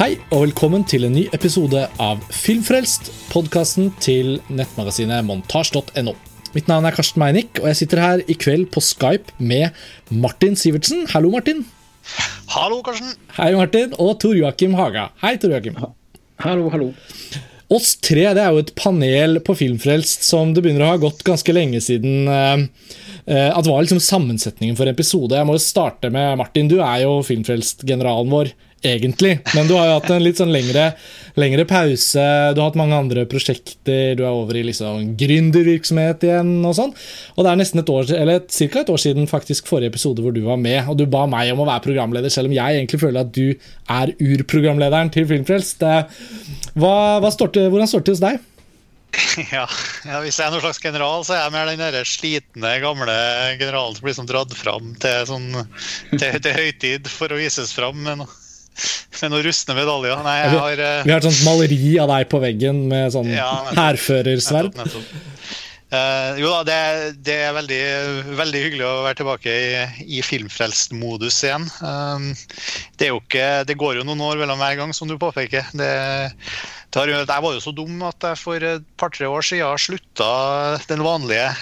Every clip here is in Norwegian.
Hei og velkommen til en ny episode av Filmfrelst, podkasten til nettmagasinet montasj.no. Mitt navn er Karsten Meinick, og jeg sitter her i kveld på Skype med Martin Sivertsen. Hallo, Martin. Hallo, Karsten. Hei, Martin. Og Tor Joakim Haga. Hei, Tor Joakim. Hallo, hallo. Oss tre det er jo et panel på Filmfrelst som det begynner å ha gått ganske lenge siden eh, at det var liksom sammensetningen for episode. Jeg må jo starte med Martin. Du er jo Filmfrelst-generalen vår egentlig. Men du har jo hatt en litt sånn lengre, lengre, pause. Du har hatt mange andre prosjekter. Du er over i liksom gründervirksomhet igjen og sånn. Og det er nesten et år, eller ca. et år siden faktisk forrige episode hvor du var med. Og du ba meg om å være programleder, selv om jeg egentlig føler at du er urprogramlederen til Filmfrelst. Hva, hva står hvordan står det til hos deg? Ja, ja, Hvis jeg er noen slags general, så er jeg mer den der slitne, gamle generalen som blir sånn dratt fram til, sånn, til, til høytid for å vises fram Men med noen rustne medaljer. Nei, jeg har uh... Vi har et sånt maleri av deg på veggen med sånn ja, hærførersverd. Uh, jo da, det, det er veldig, veldig, hyggelig å være tilbake i, i filmfrelst-modus igjen. Um, det, ikke, det, går jo noen år mellom hver gang, som du påpeker. Det, jeg var jo så dum at jeg for et par-tre år siden slutta den vanlige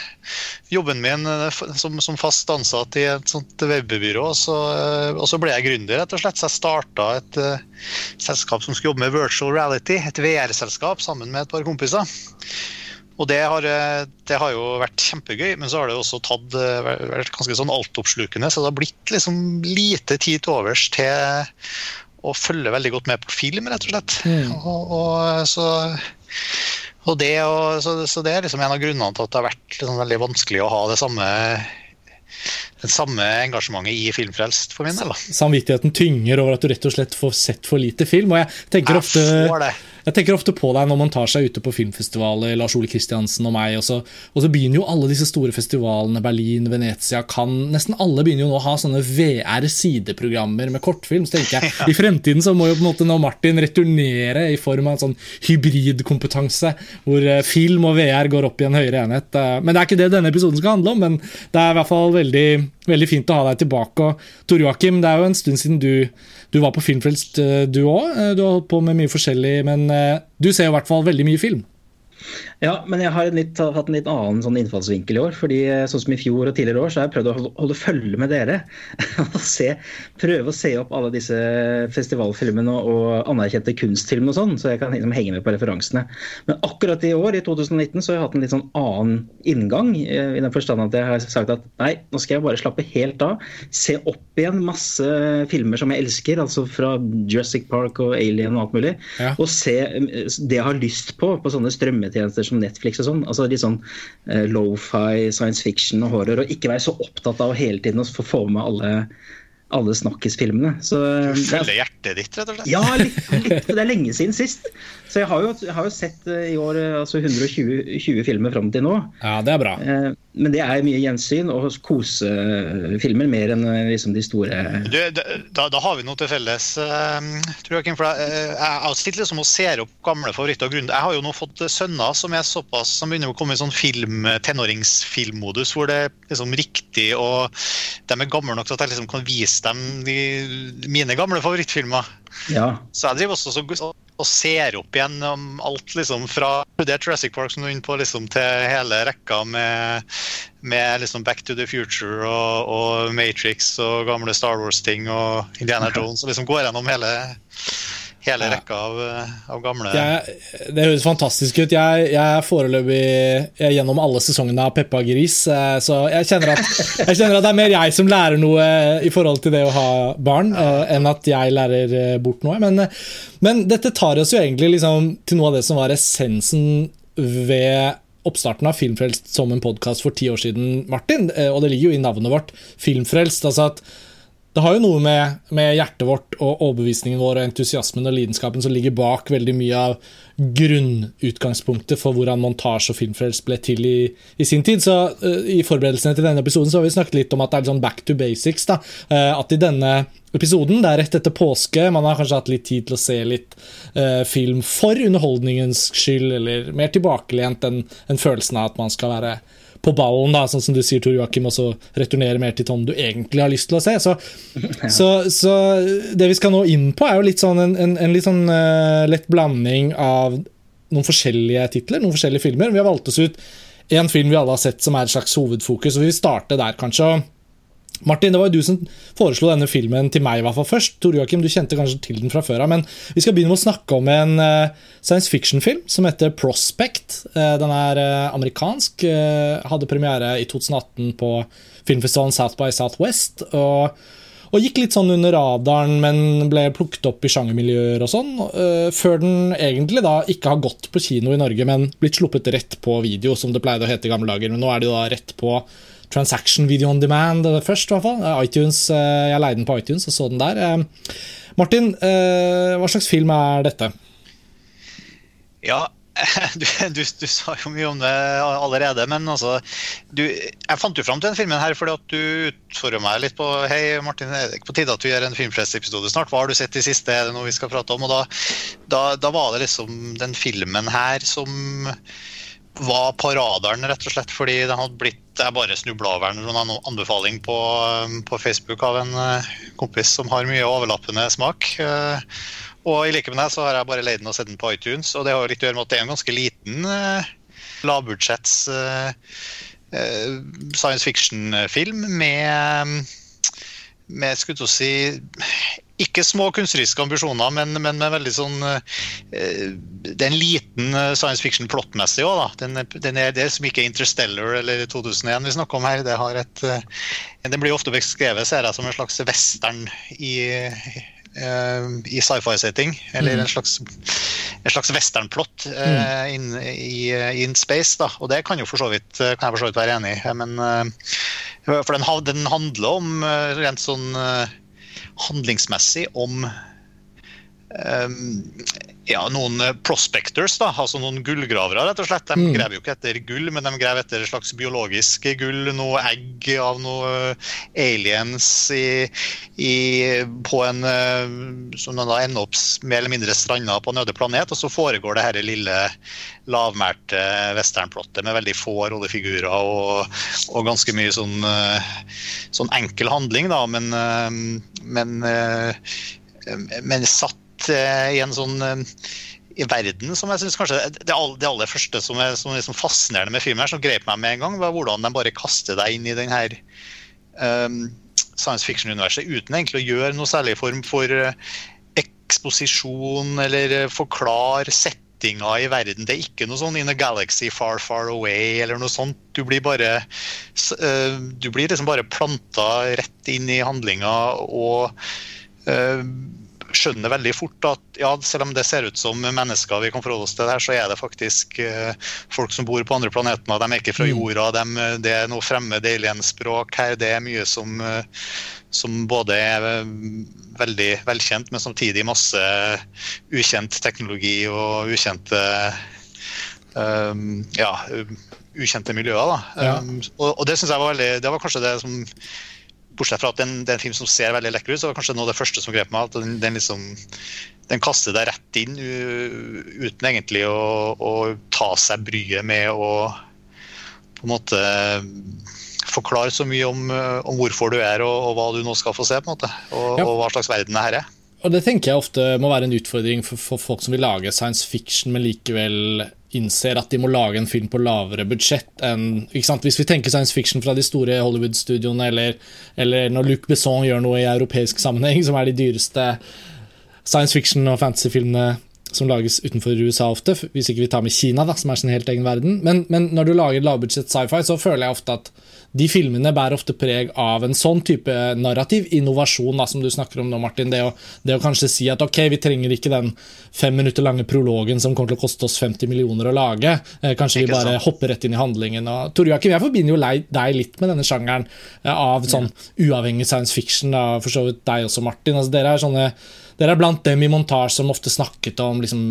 jobben min eh, som, som fast ansatt i et sånt webbyrå. Og så, eh, og så ble jeg gründer, rett og slett. Så jeg starta et uh, selskap som skulle jobbe med virtual reality, et VR-selskap, sammen med et par kompiser. Og det har, det har, jo vært kjempegøy, men så har det også tatt, vært ganske sånn altoppslukende. Så det har blitt liksom lite tid til overs til å følge veldig godt med på film, rett og slett. Mm. Og, og, så, og det, og, så, så, det, er liksom en av grunnene til at det har vært liksom veldig vanskelig å ha det samme det samme engasjementet i Filmfrelst for min del. Samvittigheten tynger over at du rett og slett får sett for lite film. og jeg tenker ofte... Jeg jeg tenker ofte på deg når man tar seg ute på filmfestivaler, Lars Ole Kristiansen og meg. Og så, og så, begynner jo alle disse store festivalene, Berlin, Venezia, Cannes Nesten alle begynner jo nå å ha sånne VR-sideprogrammer med kortfilm. Så tenker jeg, ja. I fremtiden så må jo på en måte nå Martin returnere i form av en sånn hybridkompetanse, hvor eh, film og VR går opp i en høyere enhet. Eh, men det er ikke det denne episoden skal handle om, men det er i hvert fall veldig, veldig fint å ha deg tilbake. Og Tor Joakim, det er jo en stund siden du du var på Filmfrelst, eh, du òg. Du har holdt på med mye forskjellig, men du ser i hvert fall veldig mye film. Ja, men jeg har litt, hatt en litt annen sånn innfallsvinkel i år. fordi eh, sånn som I fjor og tidligere år så har jeg prøvd å holde, holde følge med dere. og se, Prøve å se opp alle disse festivalfilmene og anerkjente kunstfilmer og sånn, så jeg kan liksom henge med på referansene. Men akkurat i år, i 2019, så har jeg hatt en litt sånn annen inngang. Eh, I den forstand at jeg har sagt at nei, nå skal jeg bare slappe helt av. Se opp igjen masse filmer som jeg elsker, altså fra Jurassic Park og Alien og alt mulig. Ja. Og se eh, det jeg har lyst på på sånne strømmetjenester som Netflix og sånn. altså Litt sånn uh, lofi, science fiction og horror. Og ikke være så opptatt av hele tiden å få med alle alle snakkisfilmene. Følge hjertet ditt, rett og slett? Ja, litt, litt, det er lenge siden sist. Så jeg har jo, jeg har jo sett uh, i år uh, altså 120 filmer fram til nå. Ja, det er bra. Uh, men det er mye gjensyn og kosefilmer mer enn liksom, de store du, da, da, har vi noe til felles, tror jeg. For jeg, jeg sitter liksom og ser opp gamle favoritter og grunner. Jeg har jo nå fått sønner som er såpass som begynner å komme i sånn film, tenåringsfilmmodus, hvor det er liksom riktig og de er gamle nok til at jeg liksom kan vise dem de, mine gamle favorittfilmer. Ja. Så jeg driver også og ser opp igjen om alt liksom fra det Jurassic Park som du er inne på, liksom, til hele rekka med, med liksom Back to the Future og, og, Matrix og gamle Star Wars-ting og Indiana Jones. og liksom Går gjennom hele hele rekka av, eh, av gamle jeg, Det høres fantastisk ut. Jeg, jeg er foreløpig gjennom alle sesongene av Peppa Gris, eh, så jeg kjenner, at, jeg kjenner, at, det er mer jeg som lærer noe i forhold til det å ha barn. Eh, enn at jeg lærer bort noe. Men, men, dette tar oss jo egentlig liksom til noe av det som var essensen ved oppstarten av Filmfrelst som en podkast for ti år siden, Martin. Og det ligger jo i navnet vårt, Filmfrelst. altså at det har jo noe med, med, hjertet vårt og overbevisningen vår og entusiasmen og lidenskapen som ligger bak veldig mye av grunnutgangspunktet for hvordan montasje og filmfrelst ble til i, i sin tid. Så uh, I forberedelsene til denne episoden så har vi snakket litt om at det er sånn back to basics. da, uh, At i denne episoden, det er rett etter påske, man har kanskje hatt litt tid til å se litt uh, film for underholdningens skyld, eller mer tilbakelent enn en følelsen av at man skal være på ballen, da, sånn som du sier, Tor Joakim, og så returnere mer til Tom du egentlig har lyst til å se. Så, ja. så, så det vi skal nå inn på, er jo litt sånn en, en, en litt sånn uh, lett blanding av noen forskjellige titler, noen forskjellige filmer. Vi har valgt oss ut én film vi alle har sett som er et slags hovedfokus, og vi vil starte der, kanskje. Martin, det var jo du som foreslo denne filmen til meg i hvert fall først. Tor Joakim, du kjente kanskje til den fra før av, men vi skal begynne med å snakke om en uh, science fiction-film som heter Prospect. Uh, den er uh, amerikansk. hadde premiere i 2018 på filmfestivalen South by Southwest. og og gikk litt sånn under radaren, men ble plukket opp i sjangermiljøer og sånn. før den egentlig da ikke har gått på kino i Norge, men blitt sluppet rett på video, som det pleide å hete i gamle dager. Men nå er det da rett på transaction video on demand først, i hvert fall. iTunes, eh, jeg leide den på iTunes og så den der. Eh, Martin, eh, hva slags film er dette? Ja, du, du, du, sa jo mye om det allerede, men altså du, Jeg fant jo fram til den filmen her fordi at du utfordrer meg litt på Hei, Martin, er det ikke på tide at du gjør en filmfrest-episode snart? Hva har du sett i siste? Er det noe vi skal prate om? Og da, da, da var det liksom den filmen her som var på radaren, rett og slett fordi den hadde blitt Jeg bare snubla over en anbefaling på, på, Facebook av en eh, kompis som har mye overlappende smak. Eh, og i like med deg så har jeg bare leid den og sett den på iTunes, og det har litt å gjøre med at det er en ganske liten uh, lavbudsjetts science fiction-film med med skulle si, ikke små kunstneriske ambisjoner, men, men, med veldig sånn eh, Det er en liten eh, science fiction plottmessig òg, da. Den, den, er det som ikke er Interstellar eller 2001 vi snakker om her. Det har et, eh, den blir ofte beskrevet ser jeg, som en slags western i, i sci-fi-setting. Eller mm. en slags, en slags westernplott uh, in, i, in space. Da. Og det kan, jo for så vidt, kan jeg for så vidt være enig i. Men, for den, den, handler om rent sånn handlingsmessig om ja, noen prospectors, da, altså noen gullgravere, rett og slett. De mm. graver jo ikke etter gull, men de graver etter et slags biologisk gull. Noe egg av noe aliens i, i, på en Som da ender opp mer eller mindre stranda på en øde planet. Og så foregår det her lille lavmælte westernplottet med veldig få rollefigurer og, og ganske mye sånn, sånn, enkel handling, da, men, men, men satt Eh, i en sånn eh, i verden som jeg synes kanskje Det aller, første som er, som liksom fascinerende med filmen, her, som grep meg med en gang, var hvordan de bare kaster deg inn i den her um, science fiction-universet uten egentlig å gjøre noe særlig form for eksposisjon eller forklare settinga i verden. Det er ikke noe sånn 'in a galaxy far, far away' eller noe sånt. Du blir bare du blir liksom bare planta rett inn i handlinga og skjønner veldig fort at ja, selv om det ser ut som mennesker vi kan forholde oss til her, så er det faktisk uh, folk som bor på andre planeter. De er ikke fra mm. jorda. De, det er noe fremmed alienspråk her. Det er mye som, uh, som både er veldig velkjent, men samtidig masse ukjent teknologi og ukjente um, ja, ukjente miljøer. Da. Ja. Um, og, og, det synes jeg var veldig, det var kanskje det som Bortsett fra at den, det er en film som ser veldig lekker ut, så var kanskje noe av det første som grep meg. at Den, den, liksom, den kaster deg rett inn uten egentlig å, å, ta seg bryet med å på en måte forklare så mye om, om hvorfor du er og, og, hva du nå skal få se. på en måte, Og, ja. og hva slags verden det her er. Og Det tenker jeg ofte må være en utfordring for, for folk som vil lage science fiction, men likevel innser at de må lage en film på lavere budsjett enn Hvis vi tenker science fiction fra de store Hollywood-studioene, eller, eller, når Luc Besson gjør noe i europeisk sammenheng, som er de dyreste science fiction- og fantasyfilmene som lages utenfor USA ofte, hvis ikke vi tar med Kina, da, som er sin helt egen verden. Men, men når du lager lavbudsjett sci-fi, så føler jeg ofte at de filmene bærer ofte preg av en sånn type narrativ innovasjon da, som du snakker om nå, Martin. Det å, det å, kanskje si at ok, vi trenger ikke den fem minutter lange prologen som kommer til å koste oss 50 millioner å lage. Eh, kanskje vi bare hopper rett inn i handlingen. Og, Tor Joakim, jeg forbinder jo deg litt med denne sjangeren eh, av sånn uavhengig science fiction. Da, for så vidt deg også, Martin. Altså, dere er sånne dere er blant dem i montasje som ofte snakket om liksom,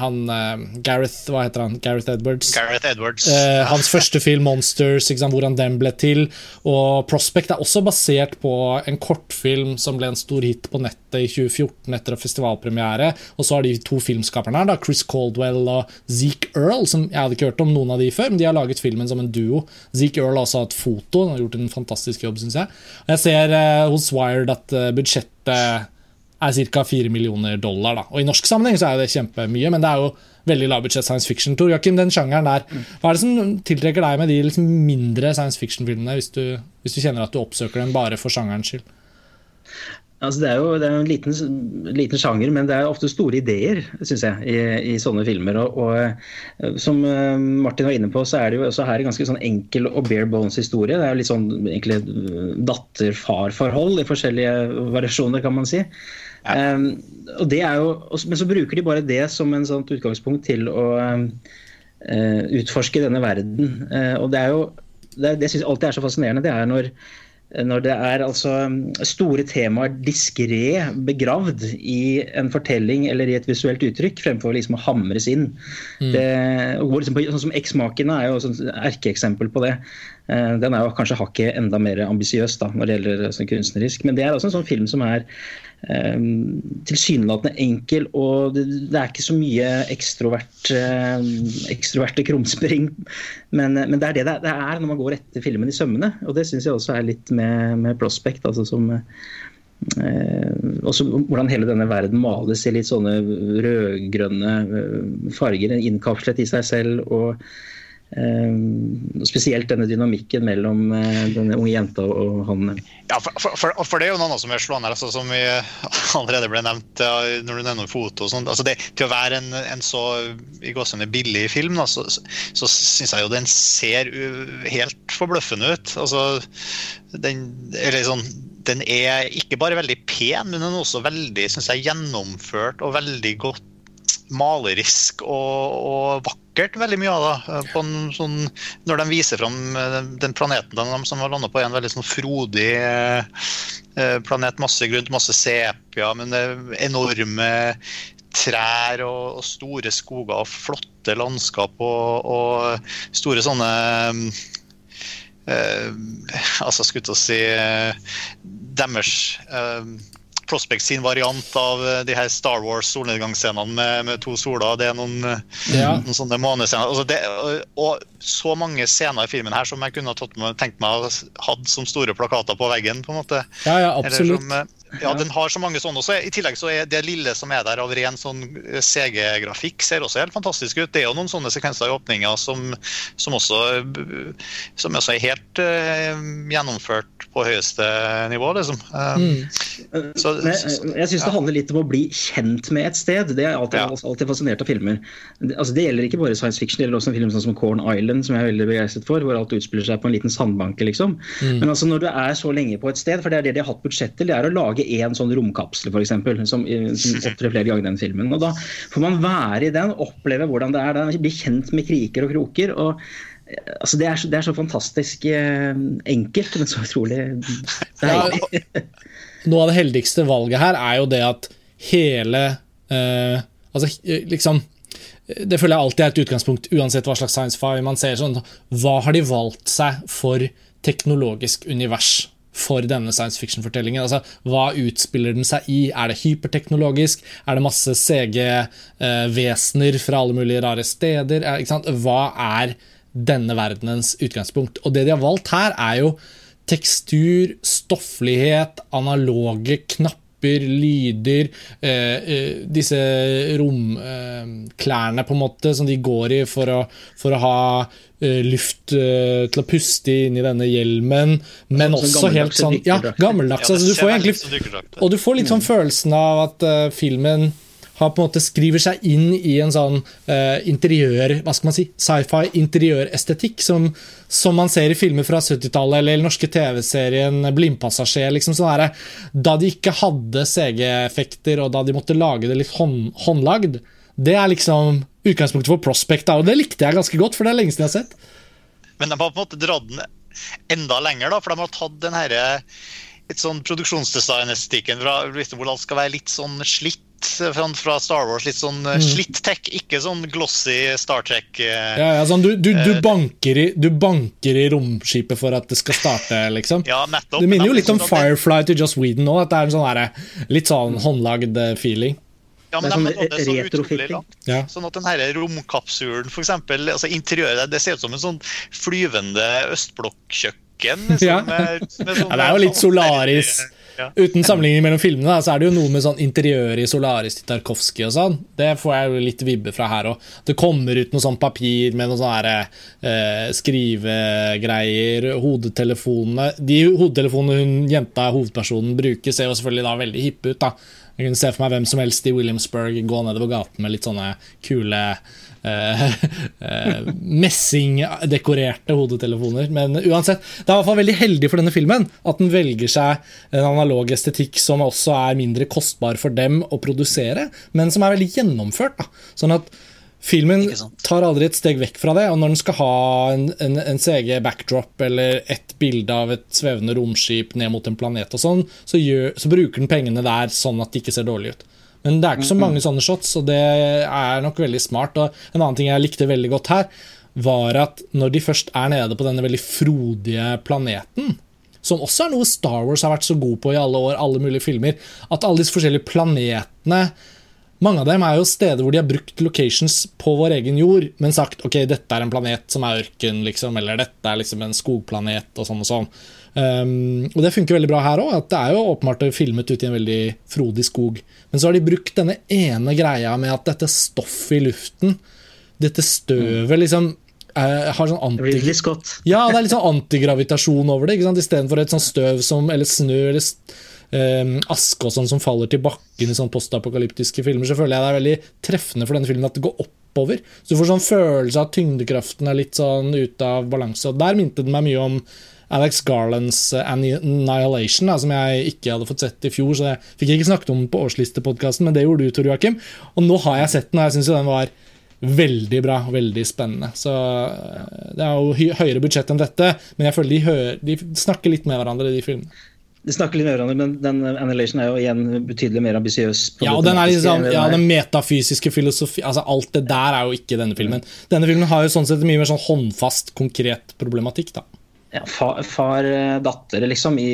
han uh, Gareth Hva heter han? Gareth Edwards. Gareth Edwards. Uh, hans første film, 'Monsters', sant, hvordan den ble til. Og 'Prospect' er også basert på en kortfilm som ble en stor hit på nettet i 2014 etter festivalpremiere. Og så har de to filmskaperne her, da, Chris Caldwell og Zeke Earl, som jeg hadde ikke hørt om noen av de før, men de har laget filmen som en duo. Zeke Earl har også hatt foto, han har gjort en fantastisk jobb, syns jeg. Og jeg ser uh, hos Wired at budsjettet er ca. 4 millioner dollar. Da. Og I norsk sammenheng så er det kjempemye, men det er jo veldig lavbudsjett science fiction. Tor Joakim, den sjangeren der, Hva er det som tiltrekker deg med de liksom mindre science fiction-filmene, hvis, hvis, du kjenner at du oppsøker dem bare for sjangerens skyld? Altså det er jo det er en liten, liten, sjanger, men det er ofte store ideer, synes jeg, i, i, sånne filmer. Og, og, eh, Som eh, Martin var inne på, så er det jo også her en ganske sånn enkel og bare bones historie. Det er jo litt sånn egentlig datter-far-forhold i forskjellige variasjoner, kan man si. Um, og det er jo, men så bruker de bare det som en sånt utgangspunkt til å uh, utforske denne verden. Uh, og det er jo det, det syns jeg alltid er så fascinerende. Det er når, når det er altså store temaer diskré begravd i en fortelling eller i et visuelt uttrykk, fremfor liksom å hamres inn. Mm. Det, liksom på, sånn som Eksmakene er jo et erkeeksempel på det. Uh, den er jo kanskje hakket enda mer ambisiøs når det gjelder sånn kunstnerisk. Men det er også en sånn film som er tilsynelatende enkel, og det, det, er ikke så mye ekstrovert, ehm, ekstroverte krumspring. Men, men, det er det det er når man går etter filmen i sømmene. Og det syns jeg også er litt med, med Prospect. altså som Eh, også hvordan hele denne verden males i litt sånne rødgrønne eh, farger, innkapslet i seg selv. og spesielt denne dynamikken mellom eh, denne unge jenta og han. Ja, for, for, for, det er jo noe som er slående, altså, som vi allerede ble nevnt når du nevner foto. og sånt, altså det, Til å være en, en så i gåsene billig film, da, så, så syns jeg jo den ser helt forbløffende ut. altså den, eller sånn, den er ikke bare veldig pen, men den er også veldig synes jeg, gjennomført og veldig godt malerisk og, og vakkert, veldig mye av det. En, sånn, når de viser fram eh, den planeten de, som har landa på, er en veldig sånn frodig eh, planet. Masse grønt, masse sepia, men enorme trær og, og, store skoger og flotte landskap og, og store sånne eh, altså skulle å si eh, deres eh, Prospect sin variant av eh, de her Star Wars-solnedgangsscenene med, med, to soler. Det er noen, eh, ja. noen sånne månescener. Altså det, og så mange scener i filmen her som jeg kunne tenkt meg å ha som store plakater på veggen. på en måte. Ja, ja, absolutt. Som, eh, ja, den har så mange sånne også. I tillegg så er det lille som er der av ren sånn CG-grafikk, ser også helt fantastisk ut. Det er jo noen sånne sekvenser i åpninga som, som, også, som også er helt uh, gjennomført på høyeste nivå, liksom. Um, mm. så, Men, jeg jeg syns ja. det handler litt om å bli kjent med et sted. Det er alltid, ja. alltid fascinert av filmer. Altså, det gjelder ikke bare science fiction, det gjelder også en film sånn som Corn Island, som jeg er veldig begeistret for, hvor alt utspiller seg på en liten sandbanke, liksom. Mm. Men altså, når du er så lenge på et sted, for det er det de har hatt budsjett til, det er å lage lage én sånn romkapsel, f.eks., som, som opptrer flere ganger i den filmen. Og Da får man være i den, oppleve hvordan det er, bli kjent med kriker og kroker. og altså det, er så, det, er så, fantastisk eh, enkelt, men så utrolig deilig. Ja, noe av det heldigste valget her er jo det at hele eh, Altså liksom Det føler jeg alltid er et utgangspunkt, uansett hva slags science fi man ser. sånn, Hva har de valgt seg for teknologisk univers? For denne science fiction-fortellingen. Altså, Hva utspiller den seg i? Er det hyperteknologisk? Er det masse CG-vesener eh, fra alle mulige rare steder? Er, Hva er denne verdenens utgangspunkt? Og det de har valgt her, er jo tekstur, stofflighet, analoge knapper lyder, eh, eh, disse romklærne på en måte som de går i for å, for å ha Eh, luft uh, til å puste inn i denne hjelmen, men sånn, også helt sånn Ja, gammeldags. Altså, du får egentlig, og du får litt sånn mm. følelsen av at uh, filmen har på en måte skriver seg inn i en sånn uh, interiør Hva skal man si? Sci-fi interiørestetikk som, som, man ser i filmer fra 70-tallet eller den norske TV-serien Blindpassasjer. Liksom sånn da de ikke hadde CG-effekter, og da de måtte lage det litt hånd, håndlagd. Det er liksom utgangspunktet for Prospect, og det likte jeg ganske godt, for det er lenge siden jeg har sett. Men de har på en måte dratt den enda lenger, da, for de har tatt den herre litt sånn produksjonsdesignestikken fra liksom, hvor alt skal være litt sånn slitt fra, fra Star Wars. Litt sånn mm. slitt tech, ikke sånn glossy Star Trek. Ja, ja, sånn, du, du, du, banker i, du, banker i, romskipet for at det skal starte, liksom. ja, nettopp. Det minner jo litt om Firefly til Joss Whedon nå. At det er en sånn der, litt sånn håndlagd feeling. Ja, men det er sånn retrofitting. Ja. Sånn at den her romkapsulen, eksempel, altså interiøret, det ser ut som en sånn flyvende østblokkjøkken. Liksom, ja. Med, med sånn, ja, det er jo litt sånn Solaris. Ja. Uten sammenligning mellom filmene, da, så er det jo noe med sånn interiøret i Solaris til Tarkovskij og sånn. Det får jeg jo litt vibbe fra her òg. Det kommer ut noe sånn papir med noen sånne eh, skrivegreier. Hodetelefonene De hodetelefonene hun jenta, hovedpersonen, bruker, ser jo selvfølgelig da veldig hippe ut. da jeg kunne se for meg hvem som helst i Williamsburg gå nedover gaten med litt sånne kule uh, uh, messingdekorerte hodetelefoner. Men uansett, det er i hvert fall veldig heldig for denne filmen at den velger seg en analog estetikk som også er mindre kostbar for dem å produsere, men som er veldig gjennomført. Da. Sånn at Filmen tar aldri et steg vekk fra det, og når den skal ha en, en, en CG-backdrop eller et bilde av et svevende romskip ned mot en planet og sånn, så, gjør, så, bruker den pengene der sånn at det ikke ser dårlig ut. Men det er ikke så mange sånne shots, og det er nok veldig smart. Og en annen ting jeg likte veldig godt her, var at når de først er nede på denne veldig frodige planeten, som også er noe Star Wars har vært så god på i alle år, alle mulige filmer, at alle disse forskjellige planetene mange av dem er jo steder hvor de har brukt locations på vår egen jord, men sagt ok, dette er en planet som er ørken, liksom, eller dette er liksom en skogplanet, og sånn og sånn. Um, og det funker veldig bra her òg. Det er jo åpenbart filmet ute i en veldig frodig skog. Men så har de brukt denne ene greia med at dette stoffet i luften, dette støvet, liksom uh, har sånn anti... Ja, det er litt sånn antigravitasjon over det. Istedenfor et sånt støv som, eller snø eller aske og sånn som faller til bakken i sånn postapokalyptiske filmer, så føler jeg det er veldig treffende for denne filmen at det går oppover. Så du får sånn følelse av at tyngdekraften er litt sånn ute av balanse. Og der minte den meg mye om Alex Garlands eh, Annihilation, da, som jeg ikke hadde fått sett i fjor. Så jeg fikk ikke snakket om den på årslistepodkasten, men det gjorde du, Tor Joakim. Og nå har jeg sett den, og jeg syns den var veldig bra. Veldig spennende. Så eh, Det er jo høyere budsjett enn dette, men jeg føler de, hører, de snakker litt med hverandre, de filmene. De snakker litt med hverandre, men den Annihilation er jo igjen betydelig mer ambisiøs. Ja, og den, er liksom, ja, den metafysiske filosofi altså Alt det der er jo ikke denne filmen. Denne filmen har jo sånn sett mye mer sånn håndfast, konkret problematikk. da. Ja, Far-datter, far, liksom, i,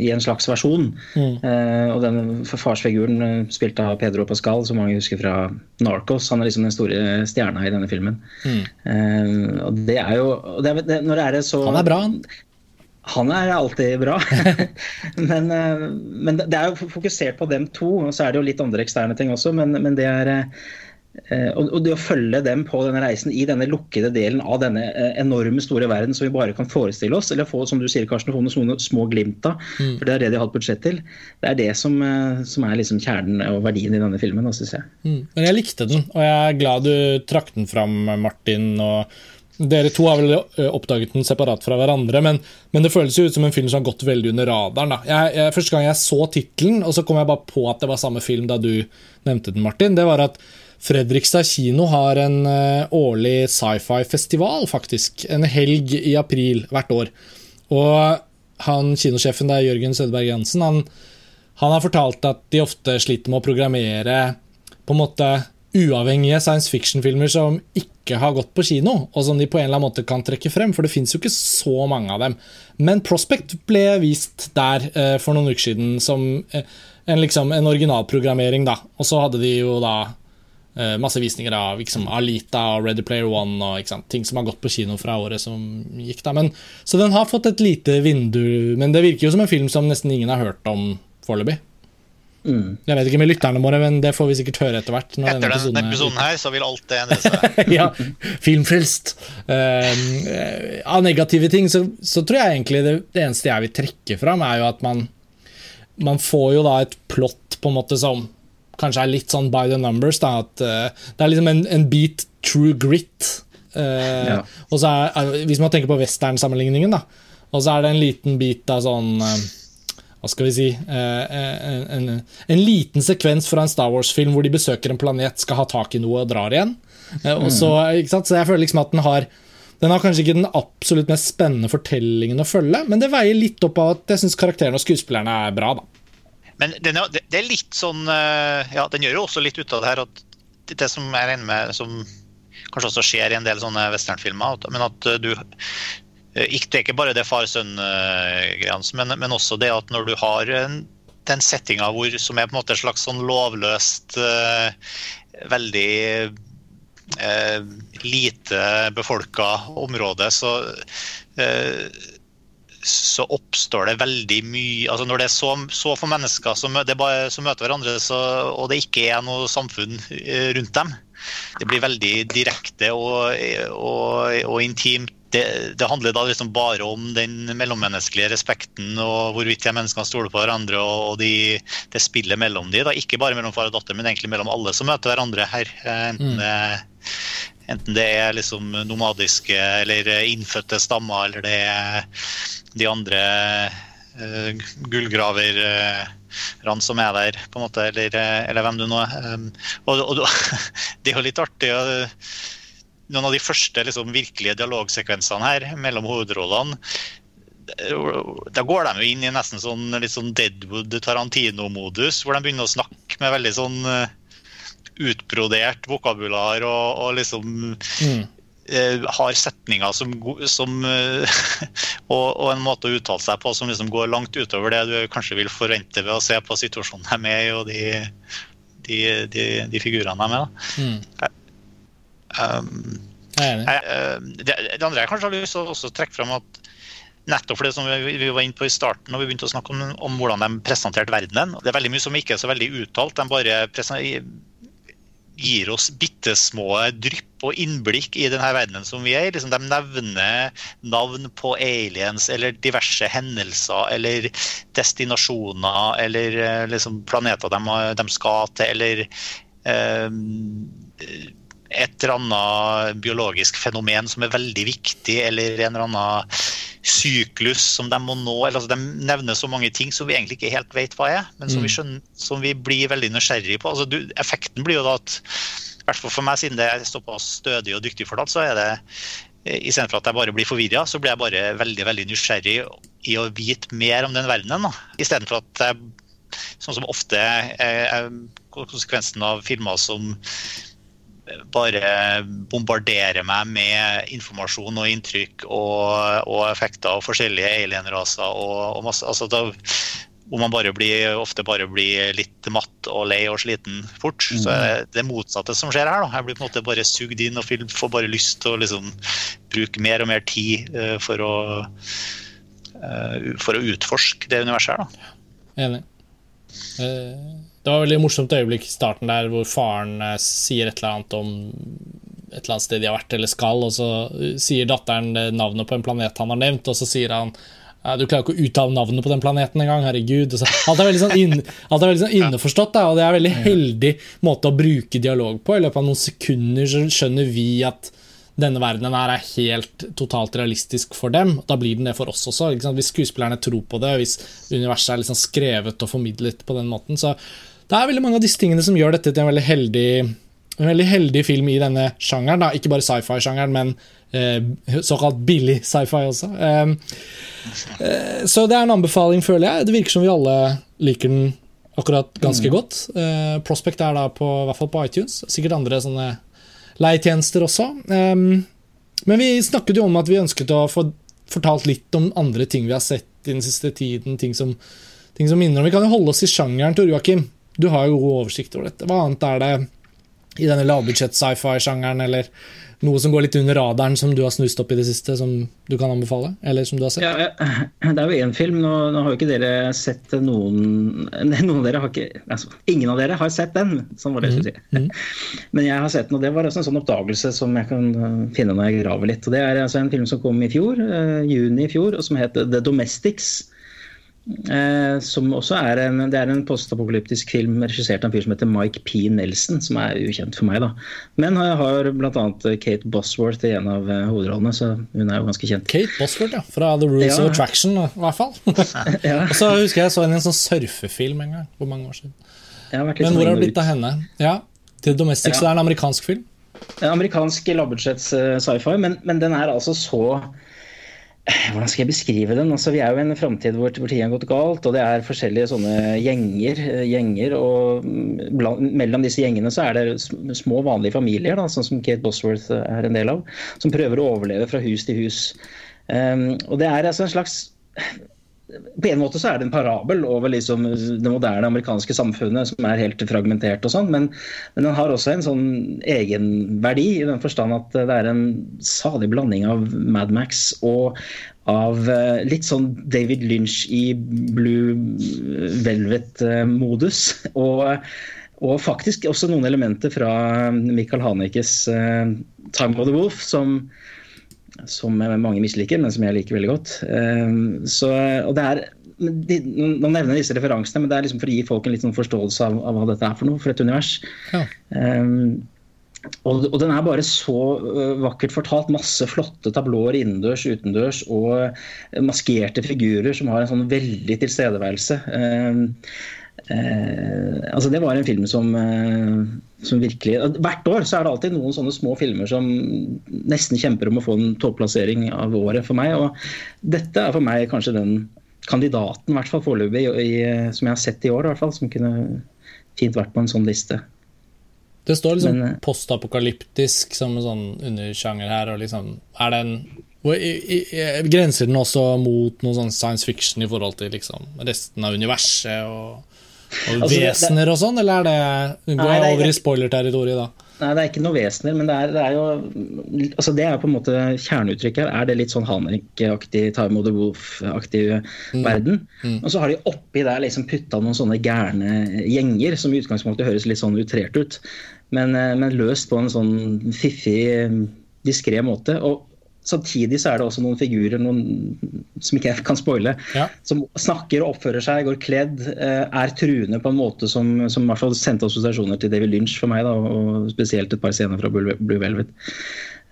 i, en slags versjon. Mm. Eh, og den farsfiguren spilte av Pedro Pascal, som mange husker fra Narcos. Han er liksom den store stjerna i denne filmen. Mm. Eh, og det er jo det er, det, Når det er så Han er bra, han. Han er alltid bra. men, eh, men, det er jo fokusert på dem to, og så er det jo litt andre eksterne ting også. Men, men det er eh, og det å følge dem på denne reisen i denne lukkede delen av denne eh, enorme store verden som vi bare kan forestille oss, eller få som du sier, Karsten, få noen små glimt av, mm. for det er det de har hatt budsjett til. Det er det som, som er liksom kjernen og verdien i denne filmen, synes jeg. Mm. Men jeg likte den, og jeg er glad du trakk den fram, Martin. og dere to har vel eh, oppdaget den separat fra hverandre, men, men, det føles jo ut som en film som har gått veldig under radaren. Jeg, jeg, første gang jeg så tittelen, og så kom jeg bare på at det var samme film da du nevnte den, Martin, det var at Fredrikstad kino har en uh, årlig sci-fi-festival, faktisk. En helg i april hvert år. Og han kinosjefen der, Jørgen Sødberg Jansen, han, han har fortalt at de ofte sliter med å programmere på en måte uavhengige science fiction-filmer som ikke har gått på kino, og som de på en eller annen måte kan trekke frem, for det fins jo ikke så mange av dem. Men Prospect ble vist der eh, for noen uker siden som eh, en, liksom, en originalprogrammering, da. Og så hadde de jo da eh, masse visninger av liksom, Alita og Ready Player One og sant, ting som har gått på kino fra året som gikk. da. Men, så den har fått et lite vindu, men det virker jo som en film som nesten ingen har hørt om foreløpig. Mm. Jeg vet ikke med lytterne våre, men det får vi sikkert høre etter hvert. Etter denne episoden, episoden her så vil alt det endre seg. ja, filmfrelst. Uh, av negative ting så, så, tror jeg egentlig det, det, eneste jeg vil trekke fram, er jo at man, man får jo da et plott på en måte som kanskje er litt sånn by the numbers. Da, at uh, Det er liksom en, en beat true grit. Uh, ja. Og så er, Hvis man tenker på western-sammenligningen, da, og så er det en liten bit av sånn hva skal vi si eh, en, en, en, liten sekvens fra en Star Wars-film hvor de besøker en planet, skal ha tak i noe og drar igjen. Eh, og så, så jeg føler liksom at den har Den har kanskje ikke den absolutt mest spennende fortellingen å følge, men det veier litt opp av at jeg syns karakterene og skuespillerne er bra. da. Men den er, det er litt sånn eh, Ja, den gjør jo også litt ut av det her at det som jeg regner med som kanskje også skjer i en del sånne westernfilmer, men at du eh, Det er ikke bare det far-sønn-greiene, men, men, også det at når du har den settinga som er på en måte et slags sånn lovløst, uh, veldig lite befolka område, så så oppstår det veldig mye altså Når det er så, så få mennesker som, bare, som møter hverandre, så, og det ikke er noe samfunn eh, rundt dem Det blir veldig direkte og, og, og intimt. Det, det, handler da liksom bare om den mellommenneskelige respekten og hvorvidt de menneskene stoler på hverandre og de, det spillet mellom de, da. Ikke bare mellom far og datter, men egentlig mellom alle som møter hverandre her. Eh, enten det, enten det er liksom nomadiske eller innfødte stammer, eller det er de andre uh, gullgraverne som er der, på en måte, eller, eh, eller hvem du nå er. Um, og, og, det er jo litt artig. Noen av de første liksom, virkelige dialogsekvensene her mellom hovedrollene da går de inn i nesten sånn, litt sånn Deadwood Tarantino-modus, hvor de begynner å snakke med veldig sånn utbrodert vokabular og, og liksom mm. Eh, har setninger som, som eh, og, og, en måte å uttale seg på som liksom går langt utover det du kanskje vil forvente ved å se på situasjonen de er med i, og de, de, de, de figurene de er med. Mm. Um, jeg, det, det, andre jeg kanskje har lyst til å trekke fram at nettopp for det som vi, vi var inne på i starten, når vi begynte å snakke om, om hvordan de presenterte verdenen. Det er veldig mye som ikke er så veldig uttalt. De bare gir oss bitte små drypp og innblikk i denne verdenen som vi er i. Liksom de nevner navn på aliens eller diverse hendelser eller destinasjoner eller eh, liksom planeter de, de, skal til, eller eh, et eller annet biologisk fenomen som er veldig viktig, eller en eller annen syklus som de må nå. Eller, altså, de nevner så mange ting som vi egentlig ikke helt vet hva er, men som, mm. vi, skjønner, som vi, blir veldig nysgjerrig på. Altså, du, effekten blir jo da at i hvert fall for meg, siden det er såpass stødig og dyktig fortalt, så er det istedenfor at jeg bare blir forvirra, så blir jeg bare veldig veldig nysgjerrig i å vite mer om den verdenen. Istedenfor at jeg, sånn som ofte er konsekvensen av filmer som bare bombardere meg med informasjon og inntrykk og, og effekter og forskjellige alienraser og, og masse altså da, hvor man bare blir, ofte bare blir litt matt og lei og sliten fort. Mm. Så er det motsatte som skjer her. Da. Jeg blir på en måte bare sugd inn og får bare lyst til å liksom, bruke mer og mer tid uh, for, å, uh, for å utforske det universet her. Da. Enig. Uh det var et veldig morsomt øyeblikk i starten der hvor faren eh, sier et eller annet om et eller annet sted de har vært eller skal, og så eh, sier datteren eh, navnet på en planet han har nevnt, og så sier han du klarer ikke å uttale navnet på den planeten engang, herregud. Så, alt er veldig sånn, inn, er veldig sånn innforstått, da, og det er en veldig heldig måte å bruke dialog på. I løpet av noen sekunder så skjønner vi at denne verdenen her er helt totalt realistisk for dem. Da blir den det for oss også. Hvis skuespillerne tror på det, hvis universet er liksom skrevet og formidlet på den måten, så det er veldig mange av disse tingene som gjør dette til en veldig heldig, en veldig heldig film i denne sjangeren. Da. Ikke bare sci-fi-sjangeren, men eh, såkalt billig sci-fi også. Eh, eh, så det er en anbefaling, føler jeg. Det virker som vi alle liker den akkurat ganske mm. godt. Eh, Prospect er da på, i hvert fall på iTunes. Sikkert andre sånne leietjenester også. Eh, men vi snakket jo om at vi ønsket å få fortalt litt om andre ting vi har sett i den siste tiden. Ting som, ting som minner om Vi kan jo holde oss i sjangeren, Tor Joakim. Du har jo god oversikt over dette. Hva annet er det i denne lavbudsjett sci-fi-sjangeren, eller noe som går litt under radaren, som du har snust opp i det siste, som du kan anbefale? Eller som du har sett? Ja, det er jo én film. Nå, nå, har jo ikke dere sett noen Noen av dere har ikke altså, Ingen av dere har sett den, sånn var det jeg skulle si. Mm. Mm. Men jeg har sett den, og det var også en sånn oppdagelse som jeg kan uh, finne når jeg graver litt. Og Det er altså en film som kom i fjor, uh, juni i fjor, og som heter The Domestics. Eh, som også er en, det er en postapokalyptisk film regissert av en fyr som heter Mike P. Nelson, som er ukjent for meg. da. Men jeg har bl.a. Kate Bosworth i en av eh, hovedrollene, så hun er jo ganske kjent. Kate Bosworth, ja. Fra The Rules ja. of Attraction, i hvert fall. ja. Og så husker jeg så i en sånn surfefilm en gang, for mange år siden. Men hvor har det blitt av henne? Ja, til Domestic, så det er en amerikansk film? En amerikansk lavbudsjetts uh, sci-fi, men, men, den er altså så hvordan skal jeg beskrive den? Altså, vi er jo i en framtid hvor, hvor ting har gått galt, og det er forskjellige sånne gjenger. gjenger og bland, mellom disse gjengene så er det små, vanlige familier, da, sånn som Kate Bosworth er en del av, som prøver å overleve fra hus til hus. Um, og det er altså en slags på en måte så er det en parabel over liksom det moderne amerikanske samfunnet, som er helt fragmentert og sånn, men, men, den har også en sånn egenverdi i den forstand at det er en salig blanding av Mad Max og av eh, litt sånn David Lynch i Blue Velvet-modus. Og, og, faktisk også noen elementer fra Michael Hanekes uh, Time of the Wolf, som som mange misliker, men som jeg liker veldig godt. Ehm, så, og det er, de, Nå nevner jeg disse referansene, men det er liksom for å gi folk en litt sånn forståelse av, av, hva dette er for noe, for et univers. Ja. Um, og, og, den er bare så uh, vakkert fortalt. Masse flotte tablåer innendørs, utendørs, og maskerte figurer som har en sånn veldig tilstedeværelse. Um, uh, altså det var en film som eh, som virkelig Hvert år så er det alltid noen sånne små filmer som nesten kjemper om å få en topplassering av året for meg. Og dette er for meg kanskje den kandidaten, i hvert fall foreløpig, som jeg har sett i år, i hvert fall, som kunne fint vært på en sånn liste. Det står liksom Men, eh, postapokalyptisk som en sånn undersjanger her, og liksom Er det en Grenser den også mot noe sånn science fiction i forhold til liksom resten av universet? og og altså, vesener og sånn, eller er det, går jeg over i spoiler-territoriet da? Nei, det er ikke noe vesener, men det er, det er, jo altså Det er på en måte kjerneuttrykket her. Er det litt sånn Hanrik-aktig, Time of the Wolf-aktig mm. verden? Mm. Og så har de oppi der liksom putta noen sånne gærne gjenger, som i utgangspunktet høres litt sånn utrert ut, men, eh, men løst på en sånn fiffig, diskré måte. Og Samtidig så er det også noen figurer noen, som ikke jeg kan spoile, ja. som snakker og oppfører seg, går kledd, eh, er truende på en måte som, som i hvert fall sendte assosiasjoner til David Lynch for meg, da, og spesielt et par scener fra Blue Velvet.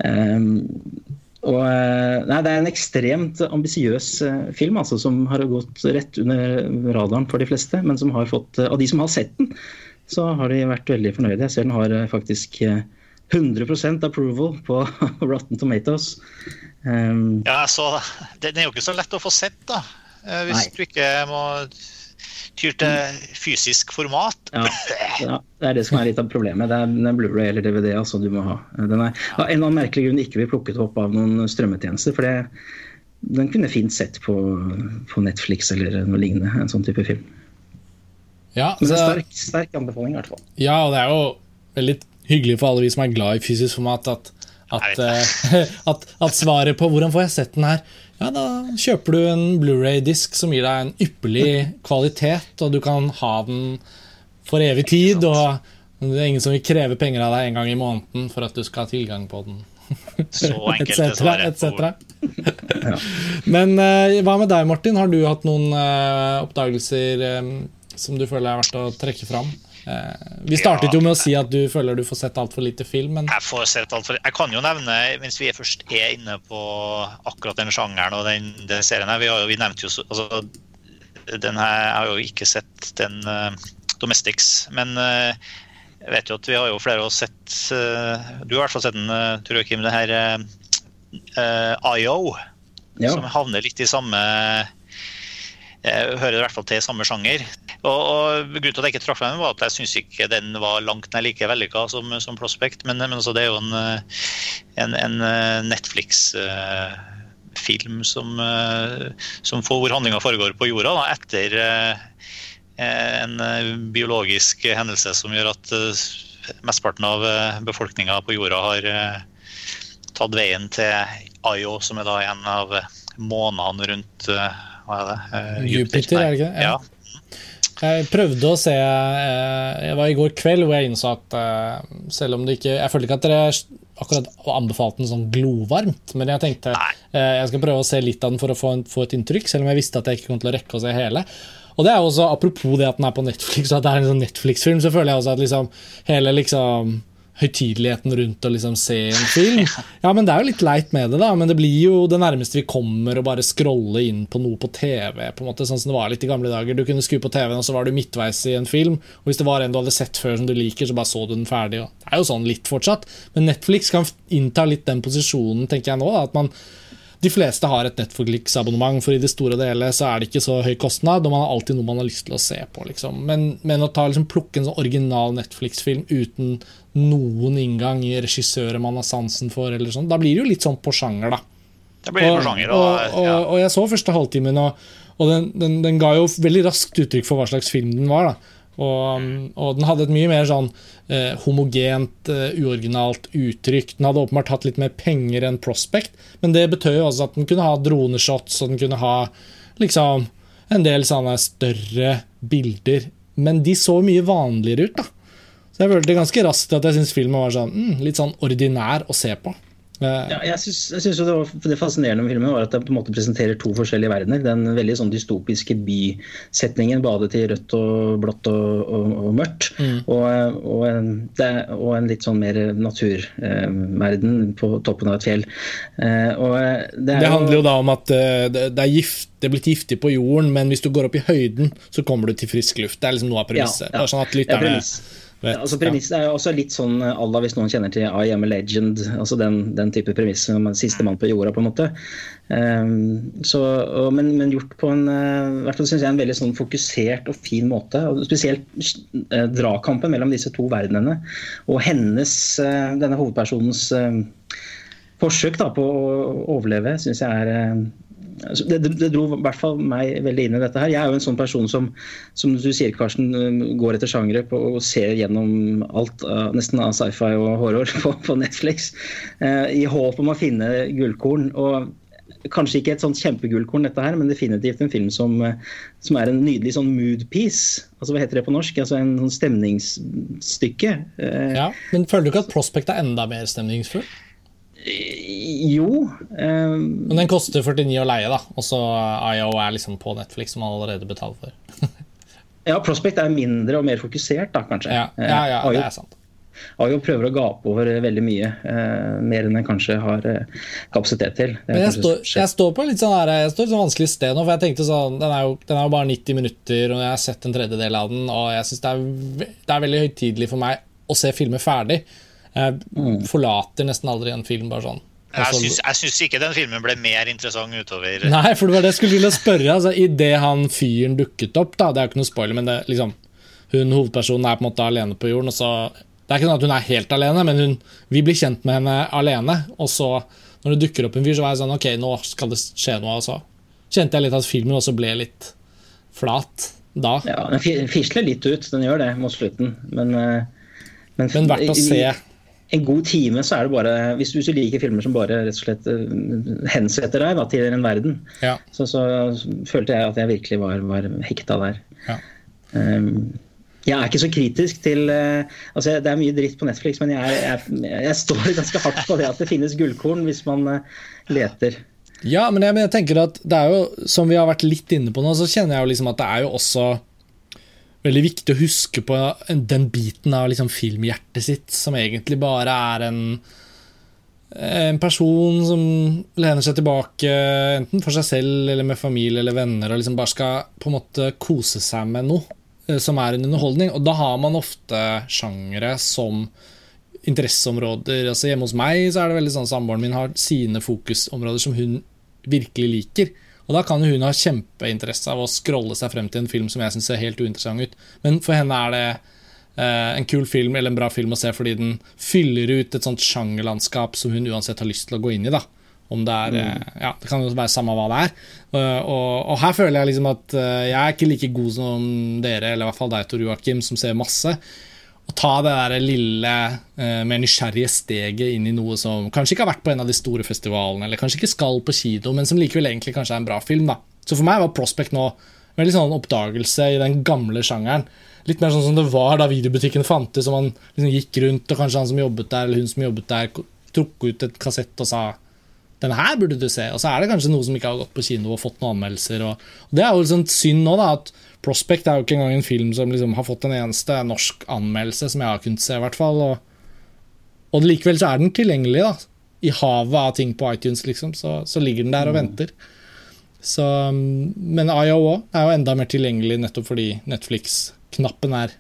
Um, og, eh, nei, det er en ekstremt ambisiøs eh, film altså, som har gått rett under radaren for de fleste. Men som har fått, av de som har sett den, så har de vært veldig fornøyde. Jeg ser den har faktisk 100% approval på Rotten Tomatoes. Um, ja, så Den er jo ikke så lett å få sett, da. Eh, hvis nei. du ikke må tyr til fysisk format. Ja, ja, det er det som er litt av problemet. Det er, det Blu-ray eller DVD altså, du må ha. Den er av en eller annen merkelig grunn ikke blir plukket opp av noen strømmetjenester. for det, den kunne fint sett på, på, Netflix eller noe lignende. En sånn type film. Ja, så, Men det er sterk, sterk anbefaling, i hvert fall. Ja, og det er jo veldig hyggelig for alle vi som er glad i fysisk format, at, at, uh, at, at, svaret på 'hvordan får jeg sett den her', ja, da kjøper du en Blu-ray-disk som gir deg en ypperlig kvalitet, og du kan ha den for evig tid. Og det er ingen som vil kreve penger av deg en gang i måneden for at du skal ha tilgang på den. Så enkelt er svaret. ja. Men uh, hva med deg, Martin? Har du hatt noen uh, oppdagelser um, som du føler er verdt å trekke fram? Eh, vi startet jo med å si at du føler du får sett altfor lite film. Men... Jeg får sett alt for... Jeg kan jo nevne, mens vi først er inne på akkurat den sjangeren og den, den serien her Vi, har jo, vi nevnte jo altså, den her, Jeg har jo ikke sett den uh, Domestics, men uh, jeg vet jo at vi har jo flere av oss sett uh, Du har i hvert fall sett den, tror jeg, Kim, det her IO, ja. som havner litt i samme hører i hvert fall til samme sjanger. Og, og Grunnen til at jeg ikke traff den, var at jeg syns ikke den var langt nær like vellykka som, som, Prospect. Men, men altså, det er jo en, en, en eh, Netflix-film som, eh, som får, hvor handlinga foregår på jorda da, etter eh, en biologisk hendelse som gjør at mesteparten av befolkninga på jorda har tatt veien til Ayo, som er da en av månedene rundt hva er det? Jupiter, er det ikke det? Ja. Jeg prøvde å se Det Jeg var i går kveld hvor jeg innså at eh, selv om det ikke Jeg følte ikke at dere akkurat anbefalte den sånn glovarmt, men jeg tenkte eh, jeg skal prøve å se litt av den for å få, få et inntrykk, selv om jeg visste at jeg ikke kom til å rekke å se hele. Og det er også Apropos det at den er på Netflix, og at det er en sånn Netflix-film, så føler jeg også at liksom hele liksom høytideligheten rundt å liksom se en film. Ja, men Det er jo litt leit med det, da, men det blir jo det nærmeste vi kommer å bare scrolle inn på noe på TV. på en måte, Sånn som det var litt i gamle dager. Du kunne skru på TV-en, og så var du midtveis i en film. Og hvis det var en du hadde sett før som du liker, så bare så du den ferdig. Og det er jo sånn litt fortsatt. Men Netflix kan innta litt den posisjonen, tenker jeg nå. da, at man de fleste har et Netflix-abonnement, for i det store og hele så er det ikke så høy kostnad, og man har alltid noe man har lyst til å se på. Liksom. Men, men, å ta, liksom, plukke en sånn original Netflix-film uten noen inngang i regissører man har sansen for, eller sånn, da blir det jo litt sånn på sjanger, da. Det blir og, på sjanger, og, og, ja. og, jeg så første halvtimen, og, den, den, den, ga jo veldig raskt uttrykk for hva slags film den var. da og, og, den hadde et mye mer sånn eh, homogent, eh, uoriginalt uttrykk. Den hadde åpenbart hatt litt mer penger enn Prospect, men det betød jo også at den kunne ha droneshots og den kunne ha liksom en del sånne større bilder. Men de så mye vanligere ut, da. Så jeg følte ganske raskt at jeg syntes filmen var sånn, mm, litt sånn ordinær å se på. Ja, jeg syns det, var, det fascinerende med filmen var at det på en måte presenterer to forskjellige verdener. Den veldig sånn dystopiske bysetningen, badet i rødt og blått og, og, og mørkt. Mm. Og, og, en, det, og, en, litt sånn mer naturverden eh, på toppen av et fjell. Eh, det, det, handler jo da om at eh, det, er gift, det er blitt giftig på jorden, men hvis du går opp i høyden, så kommer du til frisk luft. Det er liksom noe av premisset. Ja, ja. Sånn at lytterne... Vet, altså Premisset er jo også litt sånn alla hvis noen kjenner til I am a legend. altså Den, den type premiss. Siste mann på jorda, på en måte. Um, så, og, men, men, gjort på en uh, hvert fall synes jeg en veldig sånn fokusert og fin måte. og Spesielt uh, dragkampen mellom disse to verdenene. Og hennes, uh, denne hovedpersonens forsøk da, på å overleve syns jeg er Altså, det, det, dro i hvert fall meg veldig inn i dette her. Jeg er jo en sånn person som som du sier, Karsten, um, går etter sjangere og ser gjennom alt, nesten av sci-fi og horror på, på Netflix, eh, i håp om å finne gullkorn. og Kanskje ikke et sånt kjempegullkorn, dette her, men definitivt en film som, eh, som, er en nydelig sånn mood piece. Altså, hva heter det på norsk? Altså En sånn stemningsstykke. Ja, Men føler du ikke at Prospect er enda mer stemningsfull? Jo. Um, Men den koster 49 å leie, da. Og så IO er liksom på Netflix, som man allerede betaler for. ja, Prospect er mindre og mer fokusert, da, kanskje. Ja, ja, ja det er sant. IO prøver å gape over veldig mye, eh, mer enn den kanskje har eh, kapasitet til. Men jeg står, jeg står, på litt sånn, her, jeg står et sånn vanskelig sted nå, for jeg tenkte sånn, den er, jo, den er jo bare 90 minutter, og jeg har sett en tredjedel av den, og jeg syns det, det, er veldig høytidelig for meg å se filmer ferdig. Jeg mm. forlater nesten aldri en film bare sånn. Jeg syns ikke den filmen ble mer interessant utover. Nei, for det var det jeg skulle til spørre. Altså, Idet han fyren dukket opp, da, det er jo ikke noe spoiler, men det, liksom, hun hovedpersonen er på en måte alene på jorden. og så, Det er ikke sånn at hun er helt alene, men hun, vi blir kjent med henne alene. Og så, når det dukker opp en fyr, så var jeg sånn Ok, nå skal det skje noe. Og så kjente jeg litt at filmen også ble litt flat da. Ja, Den fisler litt ut, den gjør det mot slutten, men, eh, men, men verdt å se en god time så er det bare Hvis du, liker filmer som bare rett og slett uh, hensetter deg da, til en verden, ja. så, så, følte jeg at jeg virkelig var, var hekta der. Ja. Um, jeg er ikke så kritisk til uh, altså Det er mye dritt på Netflix, men jeg, jeg, jeg, står ganske hardt på det at det finnes gullkorn hvis man uh, leter. Ja, men jeg, men jeg, tenker at det er jo, som vi har vært litt inne på nå, så kjenner jeg jo liksom at det er jo også veldig viktig å huske på den biten av liksom filmhjertet sitt som egentlig bare er en en person som lener seg tilbake enten for seg selv eller med familie eller venner og liksom bare skal på en måte kose seg med noe eh, som er en underholdning. Og da har man ofte sjangere som interesseområder. Altså Hjemme hos meg så er det veldig sånn samboeren min har sine fokusområder som hun virkelig liker. Og Da kan hun ha kjempeinteresse av å scrolle seg frem til en film som jeg syns ser helt uinteressant ut. Men for henne er det eh, en kul film eller en bra film å se fordi den fyller ut et sånt sjangerlandskap som hun uansett har lyst til å gå inn i. da. Om det er, mm. Eh, ja, det kan jo være samme hva det er. Uh, og, og, her føler jeg liksom at uh, jeg er ikke like god som dere, eller i hvert fall deg, Tor Joakim, som ser masse å ta det der lille, eh, mer nysgjerrige steget inn i noe som kanskje ikke har vært på en av de store festivalene, eller kanskje ikke skal på kino, men som likevel egentlig kanskje er en bra film. da. Så for meg var Prospect nå en sånn oppdagelse i den gamle sjangeren. Litt mer sånn som det var da videobutikken fantes, og man liksom gikk rundt, og kanskje han som jobbet der, eller hun som jobbet der, tok ut et kassett og sa den her burde du se. Og så er det kanskje noe som ikke har gått på kino og fått noen anmeldelser. Og, og Det er jo liksom synd nå, da, at Prospect er jo ikke engang en film som liksom har fått en eneste norsk anmeldelse, som jeg har kunnet se, i hvert fall. Og, Og likevel så er den tilgjengelig, da. I havet av ting på iTunes, liksom. Så, så ligger den der og venter. Så, men men òg er jo enda mer tilgjengelig nettopp fordi Netflix-knappen er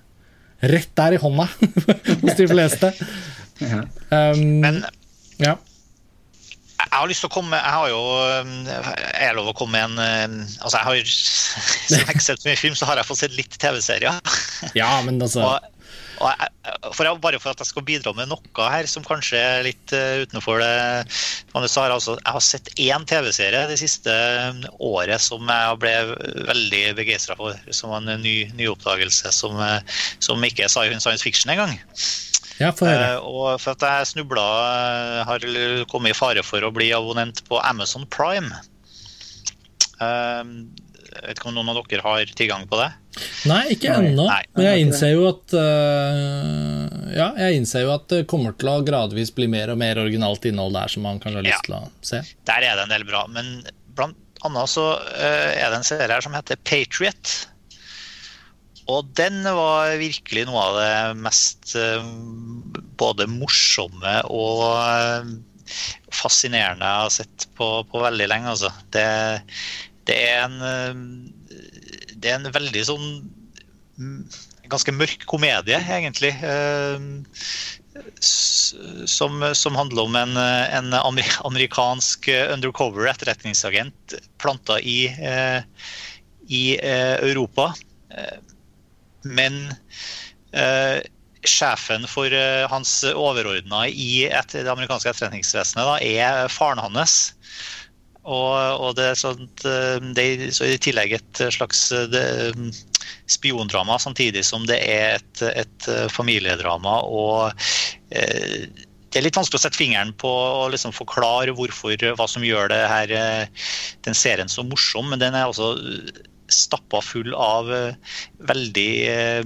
rett der i hånda hos de fleste. Um, Men ja. Jeg har lyst til å komme Jeg har jo Jeg er lov å komme med en Altså, jeg har jo Som jeg ikke sett så mye film, så har jeg fått sett litt TV-serier. ja, men altså Og, og jeg, for jeg, bare for at jeg skal bidra med noe her som kanskje er litt uh, utenfor det vanlige, så har jeg, altså, jeg har sett én TV-serie det siste året som jeg ble veldig begeistra for. Som var en ny, ny oppdagelse som, uh, som ikke er science fiction engang. Ja, få høre. Uh, og for at jeg snubla har kommet i fare for å bli abonnent på Amazon Prime. jeg vet ikke om noen av dere har tilgang på det? Nei, ikke ennå. Men jeg innser jo at Ja, jeg innser jo at det kommer til å gradvis bli mer og mer originalt innhold der som man kanskje har lyst Ja. til å se. Der er det en del bra. Men blant annet så eh, er det en serie her som heter Patriot. Og den var virkelig noe av det mest eh, både morsomme og eh, fascinerende jeg har sett på, på veldig lenge. Altså. Det, det er en eh, Det er en veldig sånn mm, Ganske mørk komedie, egentlig. Som, som handler om en, en amerikansk undercover etterretningsagent planta i, i Europa. Men eh, sjefen for eh, hans overordna i et, det amerikanske etterretningsvesenet er faren hans. Og, og det er sånt, eh, det er i tillegg et slags eh, det, spiondrama, samtidig som det er et, et eh, familiedrama. Og eh, det er litt vanskelig å sette fingeren på og liksom forklare hvorfor, hva som gjør det her, den serien så morsom, men den er også stappa full av eh, veldig eh,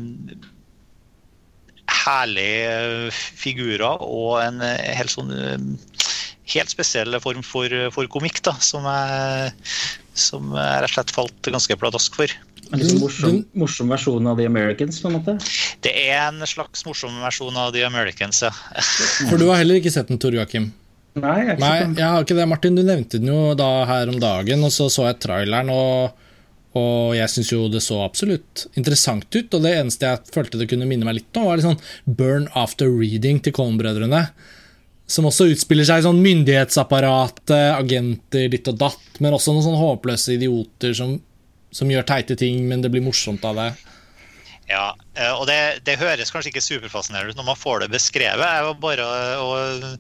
herlige figurer og en eh, helt sånn helt spesiell form for, for komikk, da, som jeg, som jeg rett og slett falt ganske pladask for. En litt morsom, morsom versjon av The Americans, på en måte. Det er en slags morsom versjon av The Americans, ja. For du har heller ikke sett den, Tor Joakim? Nei, jeg ikke Nei, jeg har ikke det. Martin, du nevnte den jo da her om dagen, og så så jeg traileren, og, og jeg syns jo det så absolutt interessant ut. Og det eneste jeg følte det kunne minne meg litt om, var litt sånn burn after reading til Coen-brødrene. Som også utspiller seg i sånn myndighetsapparat, eh, agenter, ditt og datt, men også noen sånn håpløse idioter som, som gjør teite ting, men det blir morsomt av det. Ja, eh, og det, det høres kanskje ikke superfascinerende ut når man får det beskrevet. Jeg, var bare,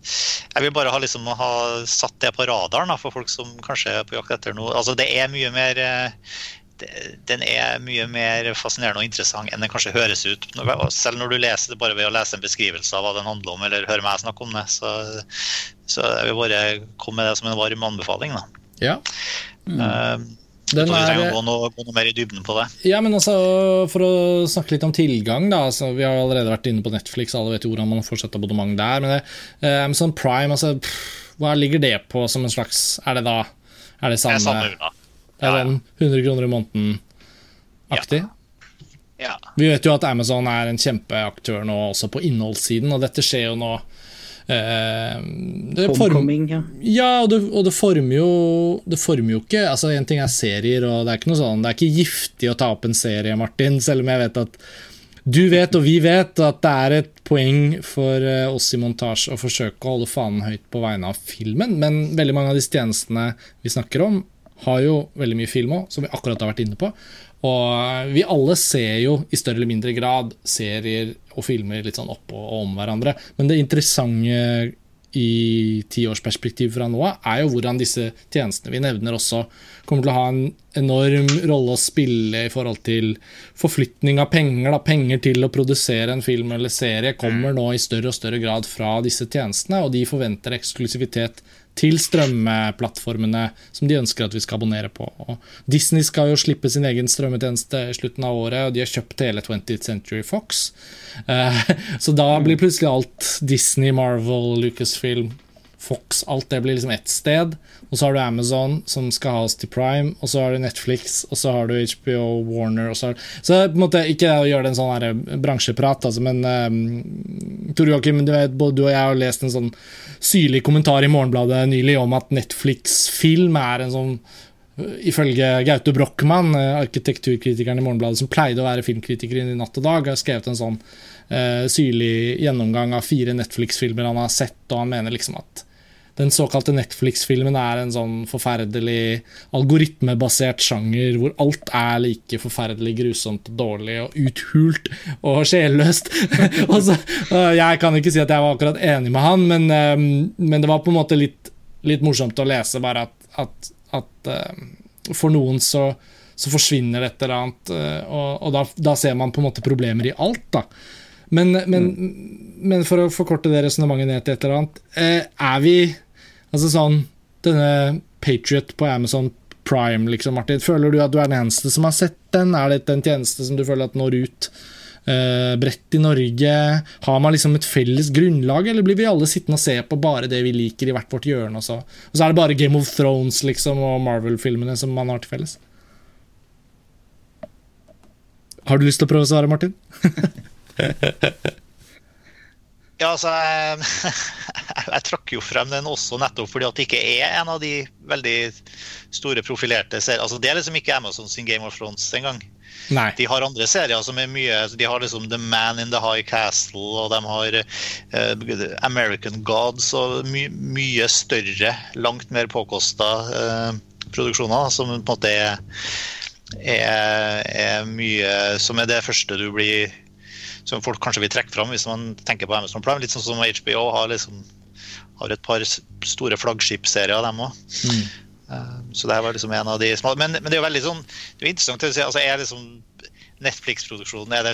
jeg vil bare ha, liksom, ha satt det på radaren da, for folk som kanskje er på jakt etter noe. Altså, det er mye mer eh, Den er mye mer fascinerende og interessant enn den kanskje høres ut. Selv når du leser det bare ved å lese en beskrivelse av hva den handler om, eller høre meg snakke om det. Så, så jeg vil bare komme med det som en varm anbefaling. Da. Ja. Den så vi trenger er, å gå noe, gå noe mer i dybden på det. Ja, men altså, For å snakke litt om tilgang, da. Altså, vi har allerede vært inne på Netflix, alle vet jo hvordan man får sett abonnement der. Men det, eh, Amazon Prime, altså, pff, hva ligger det på som en slags Er det da Er det Det samme? er samme. Det er den 100 kroner i måneden-aktig? Ja. Vi vet jo at Amazon er en kjempeaktør nå også på innholdssiden, og dette skjer jo nå eh, det form- Homecoming, ja. ja, og det, og det former jo Det former jo ikke altså En ting er serier, og det er ikke noe sånn Det er ikke giftig å ta opp en serie, Martin, selv om jeg vet at du vet, og vi vet, at det er et poeng for eh, oss i montasje å forsøke å holde fanen høyt på vegne av filmen, men veldig mange av disse tjenestene vi snakker om, har jo veldig mye film òg, som vi akkurat har vært inne på. Og vi alle ser jo i større eller mindre grad serier og filmer litt sånn oppå og om hverandre. Men det interessante i tiårsperspektiv fra nå av, er jo hvordan disse tjenestene vi nevner også kommer til å ha en enorm rolle å spille i forhold til forflytning av penger. Da. Penger til å produsere en film eller serie kommer nå i større og større grad fra disse tjenestene, og de forventer eksklusivitet til strømmeplattformene som de ønsker at vi skal abonnere på. Og Disney skal jo slippe sin egen strømmetjeneste i slutten av året, og de har kjøpt hele 20th Century Fox. Eh, Så da blir plutselig alt Disney, Marvel, Lucasfilm Fox, alt det blir liksom ett sted. Og så har du Amazon, som skal ha oss til Prime, og så har du Netflix, og så har du HBO, Warner og så, så på en måte, Ikke å gjøre det en sånn her eh, bransjeprat, altså, men um, Tor Joakim, du vet, både du og jeg har lest en sånn syrlig kommentar i Morgenbladet nylig om at Netflix-film er en sånn Ifølge Gaute Brochmann, arkitekturkritikeren i Morgenbladet, som pleide å være filmkritiker i Natt og Dag, har skrevet en sånn uh, syrlig gjennomgang av fire Netflix-filmer han har sett, og han mener liksom at den såkalte Netflix-filmen er en sånn forferdelig algoritmebasert sjanger hvor alt er like forferdelig grusomt og dårlig og uthult og sjelløst. jeg kan ikke si at jeg var akkurat enig med han, men, ehm, men det var på en måte litt, litt morsomt å lese bare at, at, at ehm, for noen så, så forsvinner et eller annet, og, og da, da, ser man på en måte problemer i alt. da. Men, men, mm. men for å forkorte det resonnementet ned til et eller annet, er vi Altså sånn Denne Patriot på Amazon Prime, liksom, Martin. Føler du at du er den eneste som har sett den? Er det en tjeneste som du føler at når ut uh, bredt i Norge? Har man liksom et felles grunnlag, eller blir vi alle sittende og se på bare det vi liker i hvert vårt hjørne? Og så, og så er det bare Game of Thrones liksom, og Marvel-filmene som man har til felles? Har du lyst til å prøve å svare, Martin? Ja, altså Jeg, jeg trakk jo frem den også nettopp fordi at det ikke er en av de veldig store profilerte seriene. Altså, det er liksom ikke Amazon sin Game of Thrones engang. Nei. De har andre serier som er mye De har liksom The Man in the High Castle, og de har uh, American Gods og my, mye større, langt mer påkosta uh, produksjoner som på en måte er, er, er mye Som er det første du blir som folk kanskje vil trekke fram hvis man tenker på Amazon Prime. Litt sånn som HBO har, liksom, har et par store flaggskipsserier, dem òg. Mm. Uh, så det var liksom en av de små men, men, det er jo veldig sånn det er interessant å si, altså er liksom Netflix-produksjonen er det,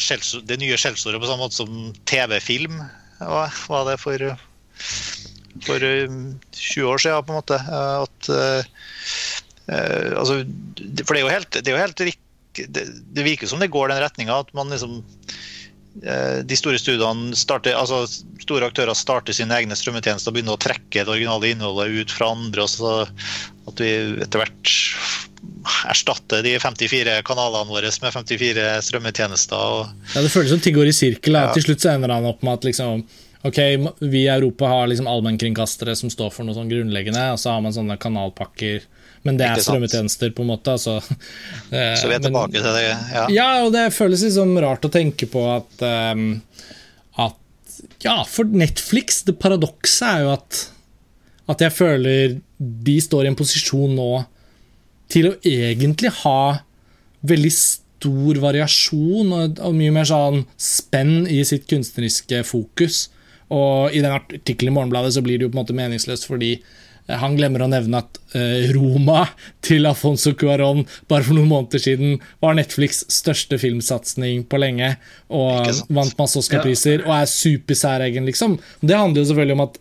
det nye skjellsordet på samme måte som TV-film var det for, for 20 år siden, på en måte. At, uh, altså, for det er jo helt, det, er jo helt det, det virker som det går den retninga at man liksom Eh, de store studiene starter, altså store aktører starter sine egne strømmetjenester og begynner å trekke det originale innholdet ut fra andre. og så At vi etter hvert erstatter de 54 kanalene våre med 54 strømmetjenester. ja, Det føles som ting går i sirkel. Ja. Til slutt så ender han opp med at liksom, ok, vi i Europa har liksom allmennkringkastere som står for noe sånn grunnleggende, og så har man sånne kanalpakker men det er strømmetjenester, på en måte. Altså. Eh, så vi er tilbake til det, ja. Ja, og det føles liksom rart å tenke på at, um, at Ja, for Netflix, det paradokset er jo at, at jeg føler de står i en posisjon nå til å egentlig ha veldig stor variasjon og, og mye mer sånn spenn i sitt kunstneriske fokus. Og i den artikkelen i Morgenbladet så blir det jo på en måte meningsløst fordi Eh, han glemmer å nevne at eh, Roma til Afonso Cuarón bare for noen måneder siden var Netflix' største filmsatsing på lenge. Og vant masse Oscar-priser ja. og er supersæregen, liksom. Det handler jo selvfølgelig om at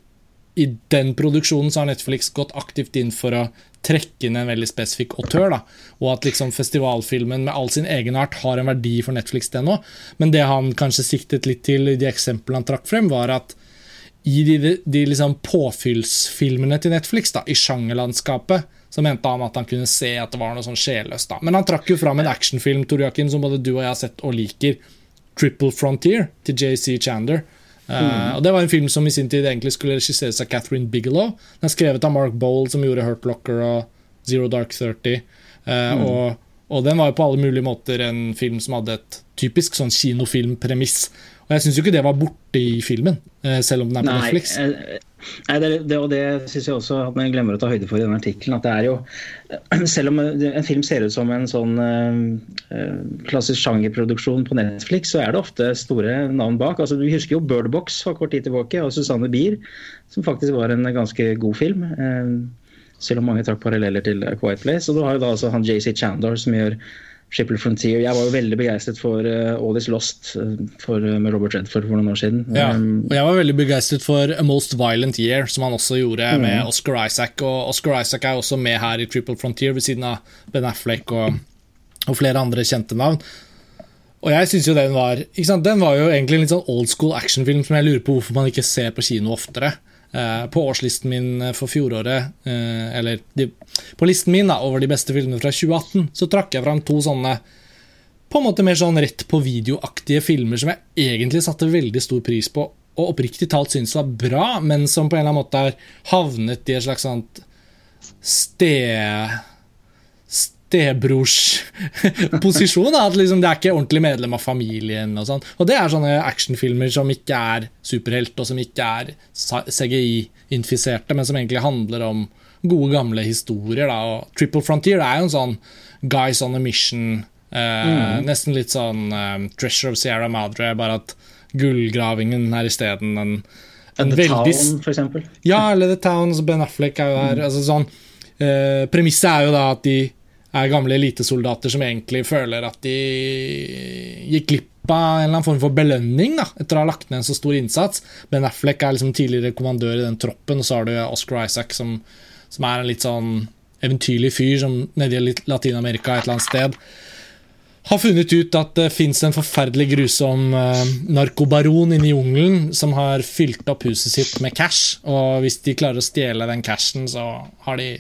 i den produksjonen så har Netflix gått aktivt inn for å trekke inn en veldig spesifikk autør. Da. Og at liksom festivalfilmen med all sin egenart har en verdi for Netflix, det nå. Men det han kanskje siktet litt til i de eksemplene han trakk frem, var at i de, de liksom påfyllsfilmene til Netflix, da, i sjangerlandskapet, så mente han at han kunne se at det var noe sånn sjelløst. da. Men han trakk jo fram en actionfilm Tor Joachim, som både du og jeg har sett og liker. 'Triple Frontier' til JC Chander. Uh, mm. og Det var en film som i sin tid egentlig skulle regisseres av Catherine Bigelow. Den er skrevet av Mark Bowl, som gjorde Hurt Locker og Zero Dark 30. Uh, eh, mm. og, og, den var jo på alle mulige måter en film som hadde et typisk sånn kinofilmpremiss. Og jeg syns jo ikke det var borte i filmen, eh, selv om den er på Nei, Netflix. Eh, nei, det, det, og det syns jeg også at man glemmer å ta høyde for i den artikkelen. At det er jo Selv om en film ser ut som en sånn uh, klassisk sjangerproduksjon på Netflix, så er det ofte store navn bak. Altså, vi husker jo Bird Box for kort tid tilbake, og Susanne Bier, som faktisk var en ganske god film. Selv om mange trakk paralleller til Quiet Place. Og du har jo da altså han JC Chandor som gjør Triple Frontier. Jeg var jo veldig begeistret for uh, All Is Lost uh, for, uh, med Robert Redford for noen år siden. Ja, um, og jeg var veldig begeistret for A Most Violent Year, som han også gjorde mm. med Oscar Isaac. Og Oscar Isaac er også med her i Triple Frontier, ved siden av Ben Affleck og, og flere andre kjente navn. Og jeg synes jo Den var Den var jo egentlig en litt sånn old school actionfilm som jeg lurer på hvorfor man ikke ser på kino oftere. Eh, på årslisten min for fjoråret, eh, eller de, på listen min da, over de beste filmene fra 2018, så trakk jeg fram to sånne på en måte mer sånn rett på videoaktige filmer som jeg egentlig satte veldig stor pris på, og oppriktig talt syntes var bra, men som på en eller annen måte har havnet i et slags sånt sted stebrors-posisjon. At liksom det er ikke ordentlig medlem av familien. Og sånn. Og det er sånne actionfilmer som ikke er superhelt, og som ikke er CGI-infiserte, men som egentlig handler om gode, gamle historier. Da. Og Triple Frontier er jo en sånn Guys on a Mission. Eh, mm. Nesten litt sånn um, Treasure of Sierra Madre, bare at gullgravingen er isteden en, en The veldig... Town, for eksempel. Ja, eller The Town. Ben Affleck er jo der. Mm. Altså, sånn, uh, Premisset er jo da at de er gamle elitesoldater som egentlig føler at de gikk glipp av en eller annen form for belønning da, etter å ha lagt ned en så stor innsats. Ben Affleck er liksom tidligere kommandør i den troppen, og så har du Oscar Isaac, som, som er en litt sånn eventyrlig fyr som nede i Latin-Amerika et eller annet sted har funnet ut at det fins en forferdelig grusom uh, narkobaron inne i jungelen som har fylt opp huset sitt med cash, og hvis de klarer å stjele den cashen, så har de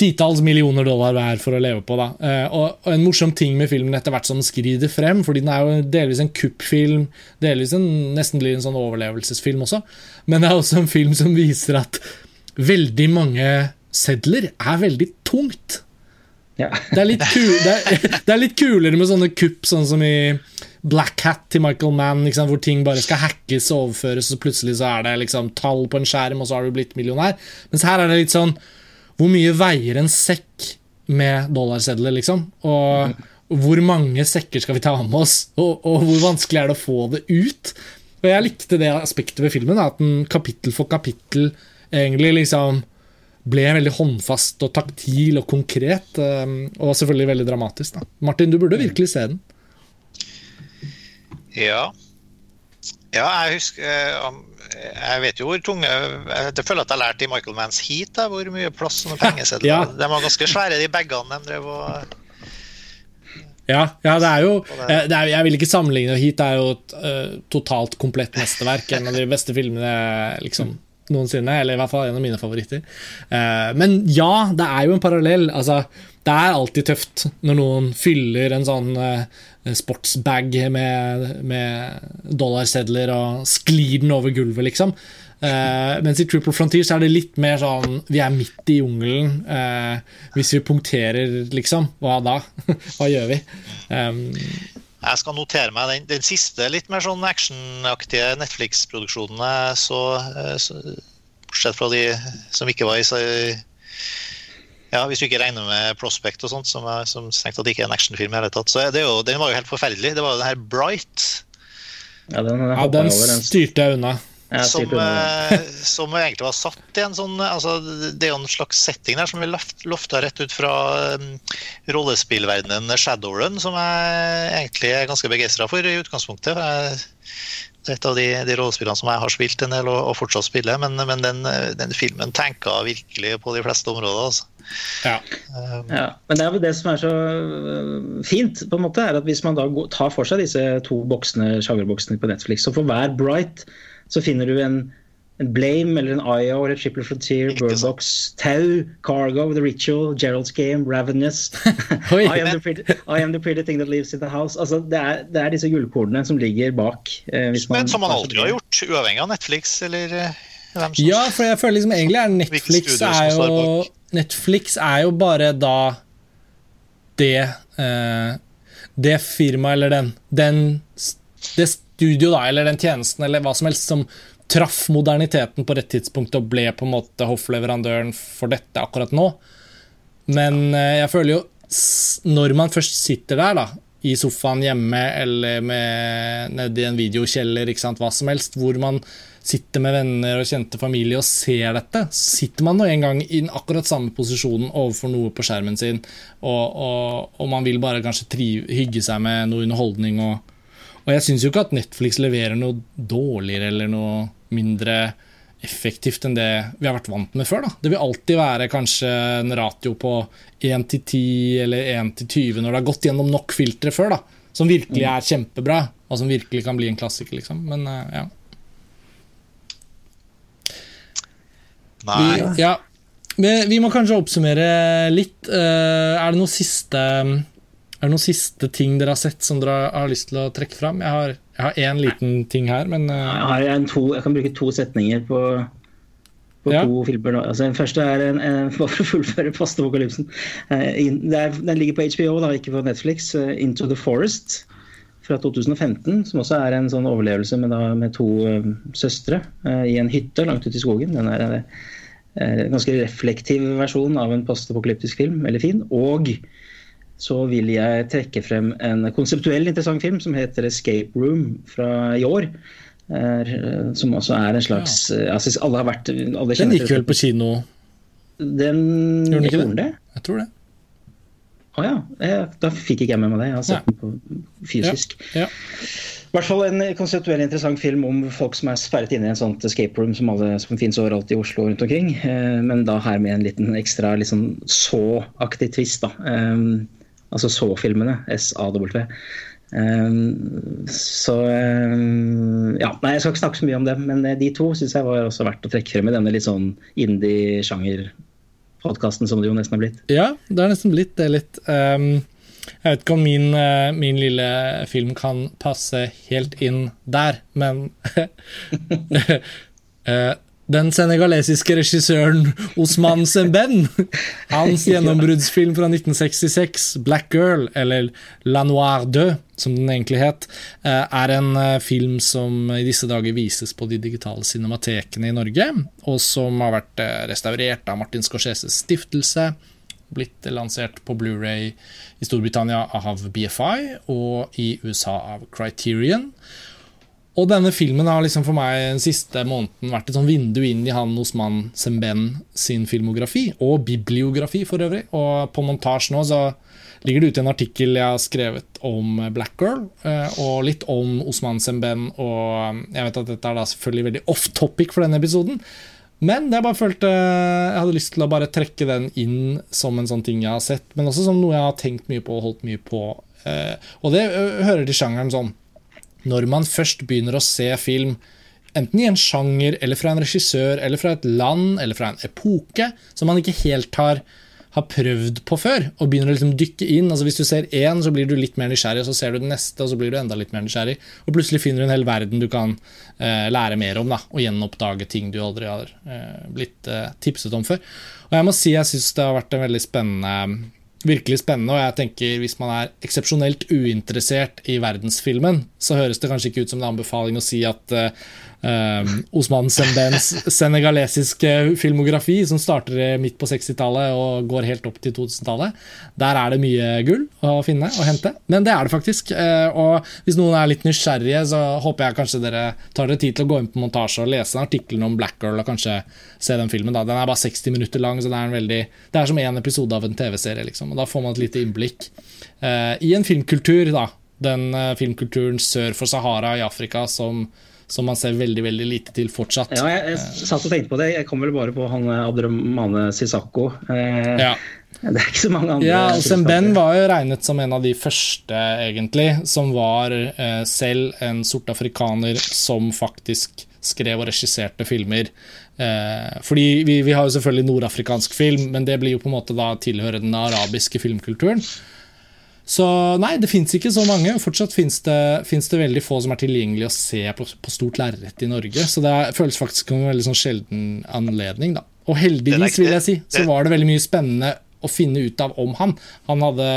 titalls millioner dollar hver for å leve på. Da. Eh, og, en morsom ting med filmen etter hvert som den skrider frem, fordi den er jo delvis en kuppfilm, delvis en, nesten blir en sånn overlevelsesfilm også, men det er også en film som viser at veldig mange sedler er veldig tungt. Ja. Det, er kul, det, er, det, er litt kulere med sånne kupp, sånn som i Black Hat til Michael Mann, liksom, hvor ting bare skal hackes og overføres, og plutselig så er det liksom tall på en skjerm, og så har du blitt millionær. Mens her er det litt sånn hvor mye veier en sekk med dollarsedler, liksom? Og hvor mange sekker skal vi ta med oss? Og, og, hvor vanskelig er det å få det ut? Og jeg likte det aspektet ved filmen, at den kapittel for kapittel egentlig liksom ble veldig håndfast og taktil og konkret. Um, og selvfølgelig veldig dramatisk. Da. Martin, du burde virkelig se den. Ja. Ja, jeg husker eh, Jeg vet jo hvor tunge Jeg føler at jeg lærte i Michael Manns Heat da, hvor mye plass og pengesedler ja. De var ganske svære, de bagene de drev og ja, ja, det er jo eh, det er, Jeg vil ikke sammenligne. Heat er jo et uh, totalt komplett mesterverk. En av de beste filmene liksom, noensinne. Eller i hvert fall en av mine favoritter. Uh, men ja, det er jo en parallell. Altså, det er alltid tøft når noen fyller en sånn uh, sportsbag med, med dollarsedler og sklir den over gulvet, liksom. Uh, mens i Triple Frontier så er det litt mer sånn Vi er midt i jungelen. Uh, hvis vi punkterer, liksom, hva da? hva gjør vi? Um, jeg skal notere meg den, den siste litt mer sånn actionaktige Netflix-produksjonen jeg så, så Bortsett fra de som ikke var i ja, Hvis du ikke regner med Prospect og sånt, som, er, som strengt tatt ikke er en actionfilm. i hele tatt, så det jo, Den var jo helt forferdelig. Det var jo den her Bright. Ja, den, ja, den styrte jeg unna. Som, eh, som, egentlig var satt i en sånn altså, Det er jo en slags setting der som vi lofta rett ut fra um, rollespillverdenen Shadowrun, som jeg egentlig er ganske begeistra for i utgangspunktet. Jeg, et av de, de rollespillene som jeg har spilt en del og, og fortsatt spiller, men, men den, den, filmen tenker virkelig på de fleste områder. Altså. Ja. Um, ja. Men det er vel det som er så øh, fint, på en måte, er at hvis man da tar for seg disse to boksene, sjangerboksene på Netflix, så for hver Bright så finner du en en Blame eller en IO eller Triple Frontier, Birdbox, Tau, Cargo, The Ritual, Gerald's Game, Ravenous I, am pretty, I, am the pretty thing that lives in the house. Altså, det, er, det er disse gullkornene som ligger bak. Eh, Men som man alltid har gjort, uavhengig av Netflix eller eh, hvem som Ja, for jeg føler liksom egentlig er Netflix er jo Netflix er jo bare da det eh, Det firmaet eller den, den Det studio, da, eller den tjenesten, eller hva som helst, som traff moderniteten på rett tidspunkt og ble på en måte hoffleverandøren for dette akkurat nå. Men eh, jeg føler jo Når man først sitter der, da, i sofaen hjemme eller med, nede en videokjeller, ikke sant, hva som helst, hvor man sitter med venner og kjente familie og ser dette, sitter man nå en gang i den akkurat samme posisjonen overfor noe på skjermen sin, og, og, og man vil bare kanskje trive, hygge seg med noe underholdning. Og, og jeg syns jo ikke at Netflix leverer noe dårligere eller noe mindre effektivt enn det vi har vært vant med før. Da. Det vil alltid være kanskje en ratio på 1 til 10 eller 1 til 20 når det har gått gjennom nok filtre før, da, som virkelig er kjempebra, og som virkelig kan bli en klassiker, liksom. Men uh, ja. Nei. Vi, ja. Vi, vi må kanskje oppsummere litt. Eh, er det noen siste er det noen siste ting dere har sett som dere har lyst til å trekke fram? Jeg har, jeg har én liten ting her, men uh... jeg, har en to, jeg kan bruke to setninger på, på ja. to filmer. Altså, den første er en, en, bare for å fullføre postapokalypsen. Uh, den ligger på HBO, da, ikke på Netflix. Uh, 'Into the Forest' fra 2015, som også er en sånn overlevelse med, da, med to søstre i en hytte langt ute i skogen. Den er en ganske reflektiv versjon av en postapokalyptisk film. Veldig fin. Og så vil jeg trekke frem en konseptuell interessant film som heter 'Escape Room' fra i år. Er, som også er en slags ja. altså, alle har vært alle Den gikk vel på kino? Den Gjorde den ikke det? det? Jeg tror det. Å oh, ja. Jeg, da fikk ikke jeg med meg det. Jeg har sett ja. den på fysisk. Ja. Ja. I hvert fall en konseptuell interessant film om folk som er sperret inne i en sånt escape room som, alle, som finnes overalt i Oslo rundt omkring. Eh, men da her med en liten ekstra liksom så-aktig twist. da. Um, Altså så-filmene. SAW. Um, så um, Ja, nei, jeg skal ikke snakke så mye om dem, men eh, de to syns jeg var også verdt å trekke frem i denne litt sånn indie-sjanger-podkasten som det jo nesten har blitt. Ja, det har nesten blitt det litt. Um, jeg vet ikke om min, uh, min, lille film kan passe helt inn der, men uh, Den senegalesiske regissøren Osman Semben. Hans gjennombruddsfilm fra 1966, 'Black Girl', eller 'La Noire Deux', som den egentlig het, eh, er en eh, film som i disse dager vises på de digitale cinematekene i Norge, og som har vært eh, restaurert av Martin Scorseses stiftelse. Blitt lansert på Blu-ray i Storbritannia av BFI og i USA av Criterion. Og denne filmen har liksom for meg den siste måneden vært et sånn vindu inn i han Osman Semben sin filmografi, og bibliografi for øvrig. Og på montasje nå så ligger det ute en artikkel jeg har skrevet om Black Girl, eh, og litt om Osman Semben. Og jeg vet at dette er da selvfølgelig veldig off topic for denne episoden. Men jeg bare følte jeg hadde lyst til å bare trekke den inn som en sånn ting jeg har sett, men også som noe jeg har tenkt mye på og holdt mye på. Eh, og det hører til sjangeren sånn når man først begynner å se film, enten i en sjanger, eller fra en regissør, eller fra et land, eller fra en epoke, som man ikke helt har, har prøvd på før, og begynner å liksom dykke inn. altså Hvis du ser én, så blir du litt mer nysgjerrig, og så ser du den neste, og så blir du enda litt mer nysgjerrig. Og plutselig finner du en hel verden du kan eh, lære mer om, da, og gjenoppdage ting du aldri har eh, blitt eh, tipset om før. Og jeg må si jeg syns det har vært en veldig spennende virkelig spennende. Og jeg tenker hvis man er eksepsjonelt uinteressert i verdensfilmen, så høres det kanskje ikke ut som en anbefaling å si at uh, Um, Osman Sembens senegalesiske filmografi, som starter midt på 60-tallet og går helt opp til 2000-tallet. Der er det mye gull å finne og hente, men det er det faktisk. Eh, og hvis noen er litt nysgjerrige, så håper jeg kanskje dere tar dere tid til å gå inn på montasje og lese artikkelen om Black Girl og kanskje se den filmen. Da. Den er bare 60 minutter lang, så det er, veldig, det er som én episode av en TV-serie. Liksom. Og Da får man et lite innblikk eh, i en filmkultur, da. Den uh, filmkulturen sør for Sahara i Afrika som som man ser veldig veldig lite til fortsatt. Ja, jeg, jeg satt og tenkte på det. Jeg kom vel bare på han eh, Sisako. Eh, ja. Det er ikke så mange andre. Ja, og Ben var jo regnet som en av de første, egentlig, som var eh, selv en sort afrikaner som faktisk skrev og regisserte filmer. Eh, fordi vi, vi, har jo selvfølgelig nordafrikansk film, men det blir jo på en måte da tilhøre den arabiske filmkulturen. Så nei, det fins ikke så mange. Fortsatt fins det, det, veldig få som er tilgjengelig å se på, på stort lerret i Norge. Så det føles faktisk som en veldig sånn sjelden anledning. da. Og heldigvis, vil jeg si, så var det veldig mye spennende å finne ut av om han. Han hadde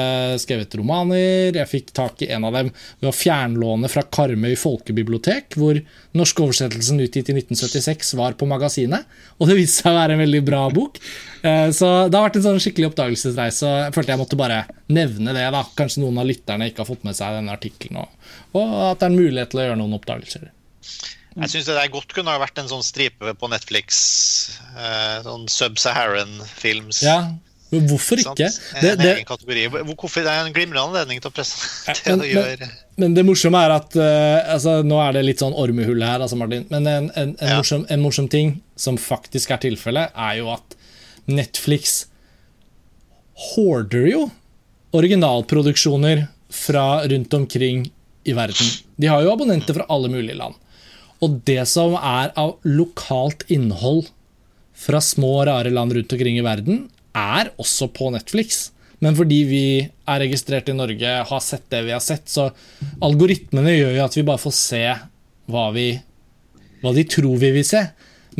skrevet romaner, jeg fikk tak i en av dem ved å fjernlåne fra Karmøy folkebibliotek, hvor norsk oversettelsen utgitt i 1976 var på magasinet. Og det viste seg å være en veldig bra bok. Eh, så det har vært en sånn skikkelig oppdagelsesreise. Jeg følte jeg måtte bare nevne det. da. Kanskje noen av lytterne ikke har fått med seg denne artikkelen, og, og at det er en mulighet til å gjøre noen oppdagelser. Jeg syns det der godt kunne ha vært en sånn stripe på Netflix. Eh, sånn Sub-Saharan-films. Ja, men hvorfor ikke? Det, det, hvorfor, det er en glimrende anledning til å presentere det men, men, men, det morsomme er at uh, altså, Nå er det litt sånn ormehull her, altså, Martin, men en, en, en, ja. morsom, en, morsom, ting som faktisk er tilfellet, er jo at Netflix hoarder jo originalproduksjoner fra rundt omkring i verden. De har jo abonnenter fra alle mulige land. Og det som er av lokalt innhold fra små, rare land rundt omkring i verden er også på Netflix. Men fordi vi er registrert i Norge, har sett det vi har sett, så algoritmene gjør jo at vi bare får se hva, vi, hva de tror vi vil se.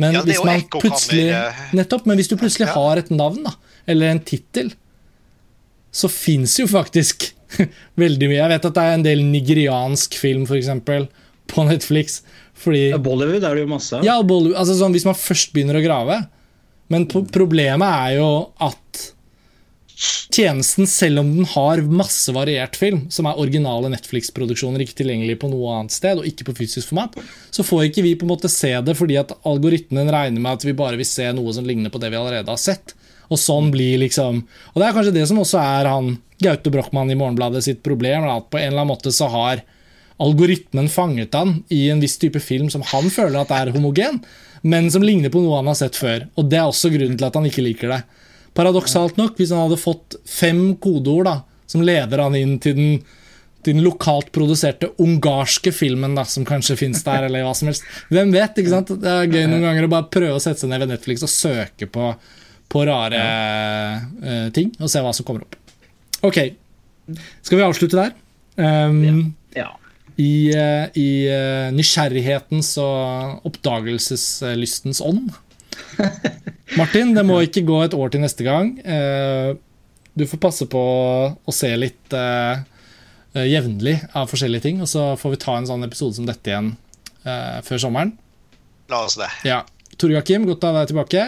Men Ja, hvis man plutselig eh. Nettopp, men hvis du plutselig Ja. har et navn, da, eller en tittel, så fins jo faktisk veldig mye. Jeg vet at det er en del nigeriansk film, for eksempel, på Netflix. Fordi Ja, Bollywood er det jo masse av. ja, Bollywood, altså sånn, Hvis man først begynner å grave Men problemet er jo at tjenesten, selv om den har masse variert film, som er originale Netflix-produksjoner, ikke tilgjengelig på noe annet sted, og ikke på fysisk format, så får ikke vi på en måte se det fordi at algoritmen regner med at vi bare vil se noe som ligner på det vi allerede har sett. Og sånn blir liksom Og det er kanskje det som også er han Gaute Brochmann i Morgenbladet sitt problem, at på en eller annen måte så har algoritmen fanget han i en viss type film som han føler at er homogen, men som ligner på noe han har sett før. Og Det er også grunnen til at han ikke liker det. Paradoksalt nok, hvis han hadde fått fem kodeord da, som leder han inn til den, til den lokalt produserte ungarske filmen da, som kanskje fins der, eller hva som helst. Hvem vet? ikke sant? Det er gøy noen ganger å bare prøve å sette seg ned ved Netflix og søke på, på rare uh, ting, og se hva som kommer opp. Ok, skal vi avslutte der? Um, Ja. I, eh, i eh, nysgjerrighetens og oppdagelseslystens ånd. Martin, det må ikke gå et år til neste gang. Eh, Du får passe på å se litt jevnlig av forskjellige ting, og så får vi ta en sånn episode som dette igjen før sommeren. La oss det. Ja. Tore Joakim, godt å ha deg tilbake.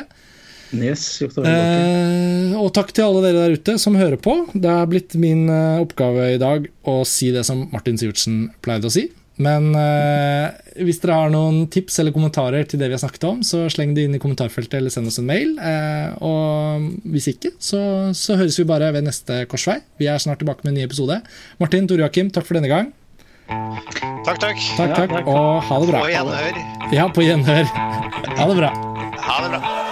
Yes. Eh, og takk til alle dere der ute som hører på. Det er blitt min eh, oppgave i dag å si det som Martin Sivertsen pleide å si. Men eh, hvis dere har noen tips eller kommentarer til det vi har snakket om, så sleng det inn i kommentarfeltet eller send oss en mail. Eh, og hvis ikke, så, så høres vi bare ved neste korsvei. Vi er snart tilbake med en ny episode. Martin, Tore Joakim, takk for denne gang. Takk, takk. Takk, takk, takk. og ha det bra. På gjenhør. Ja, på gjenhør. Ha det bra. Ha det bra.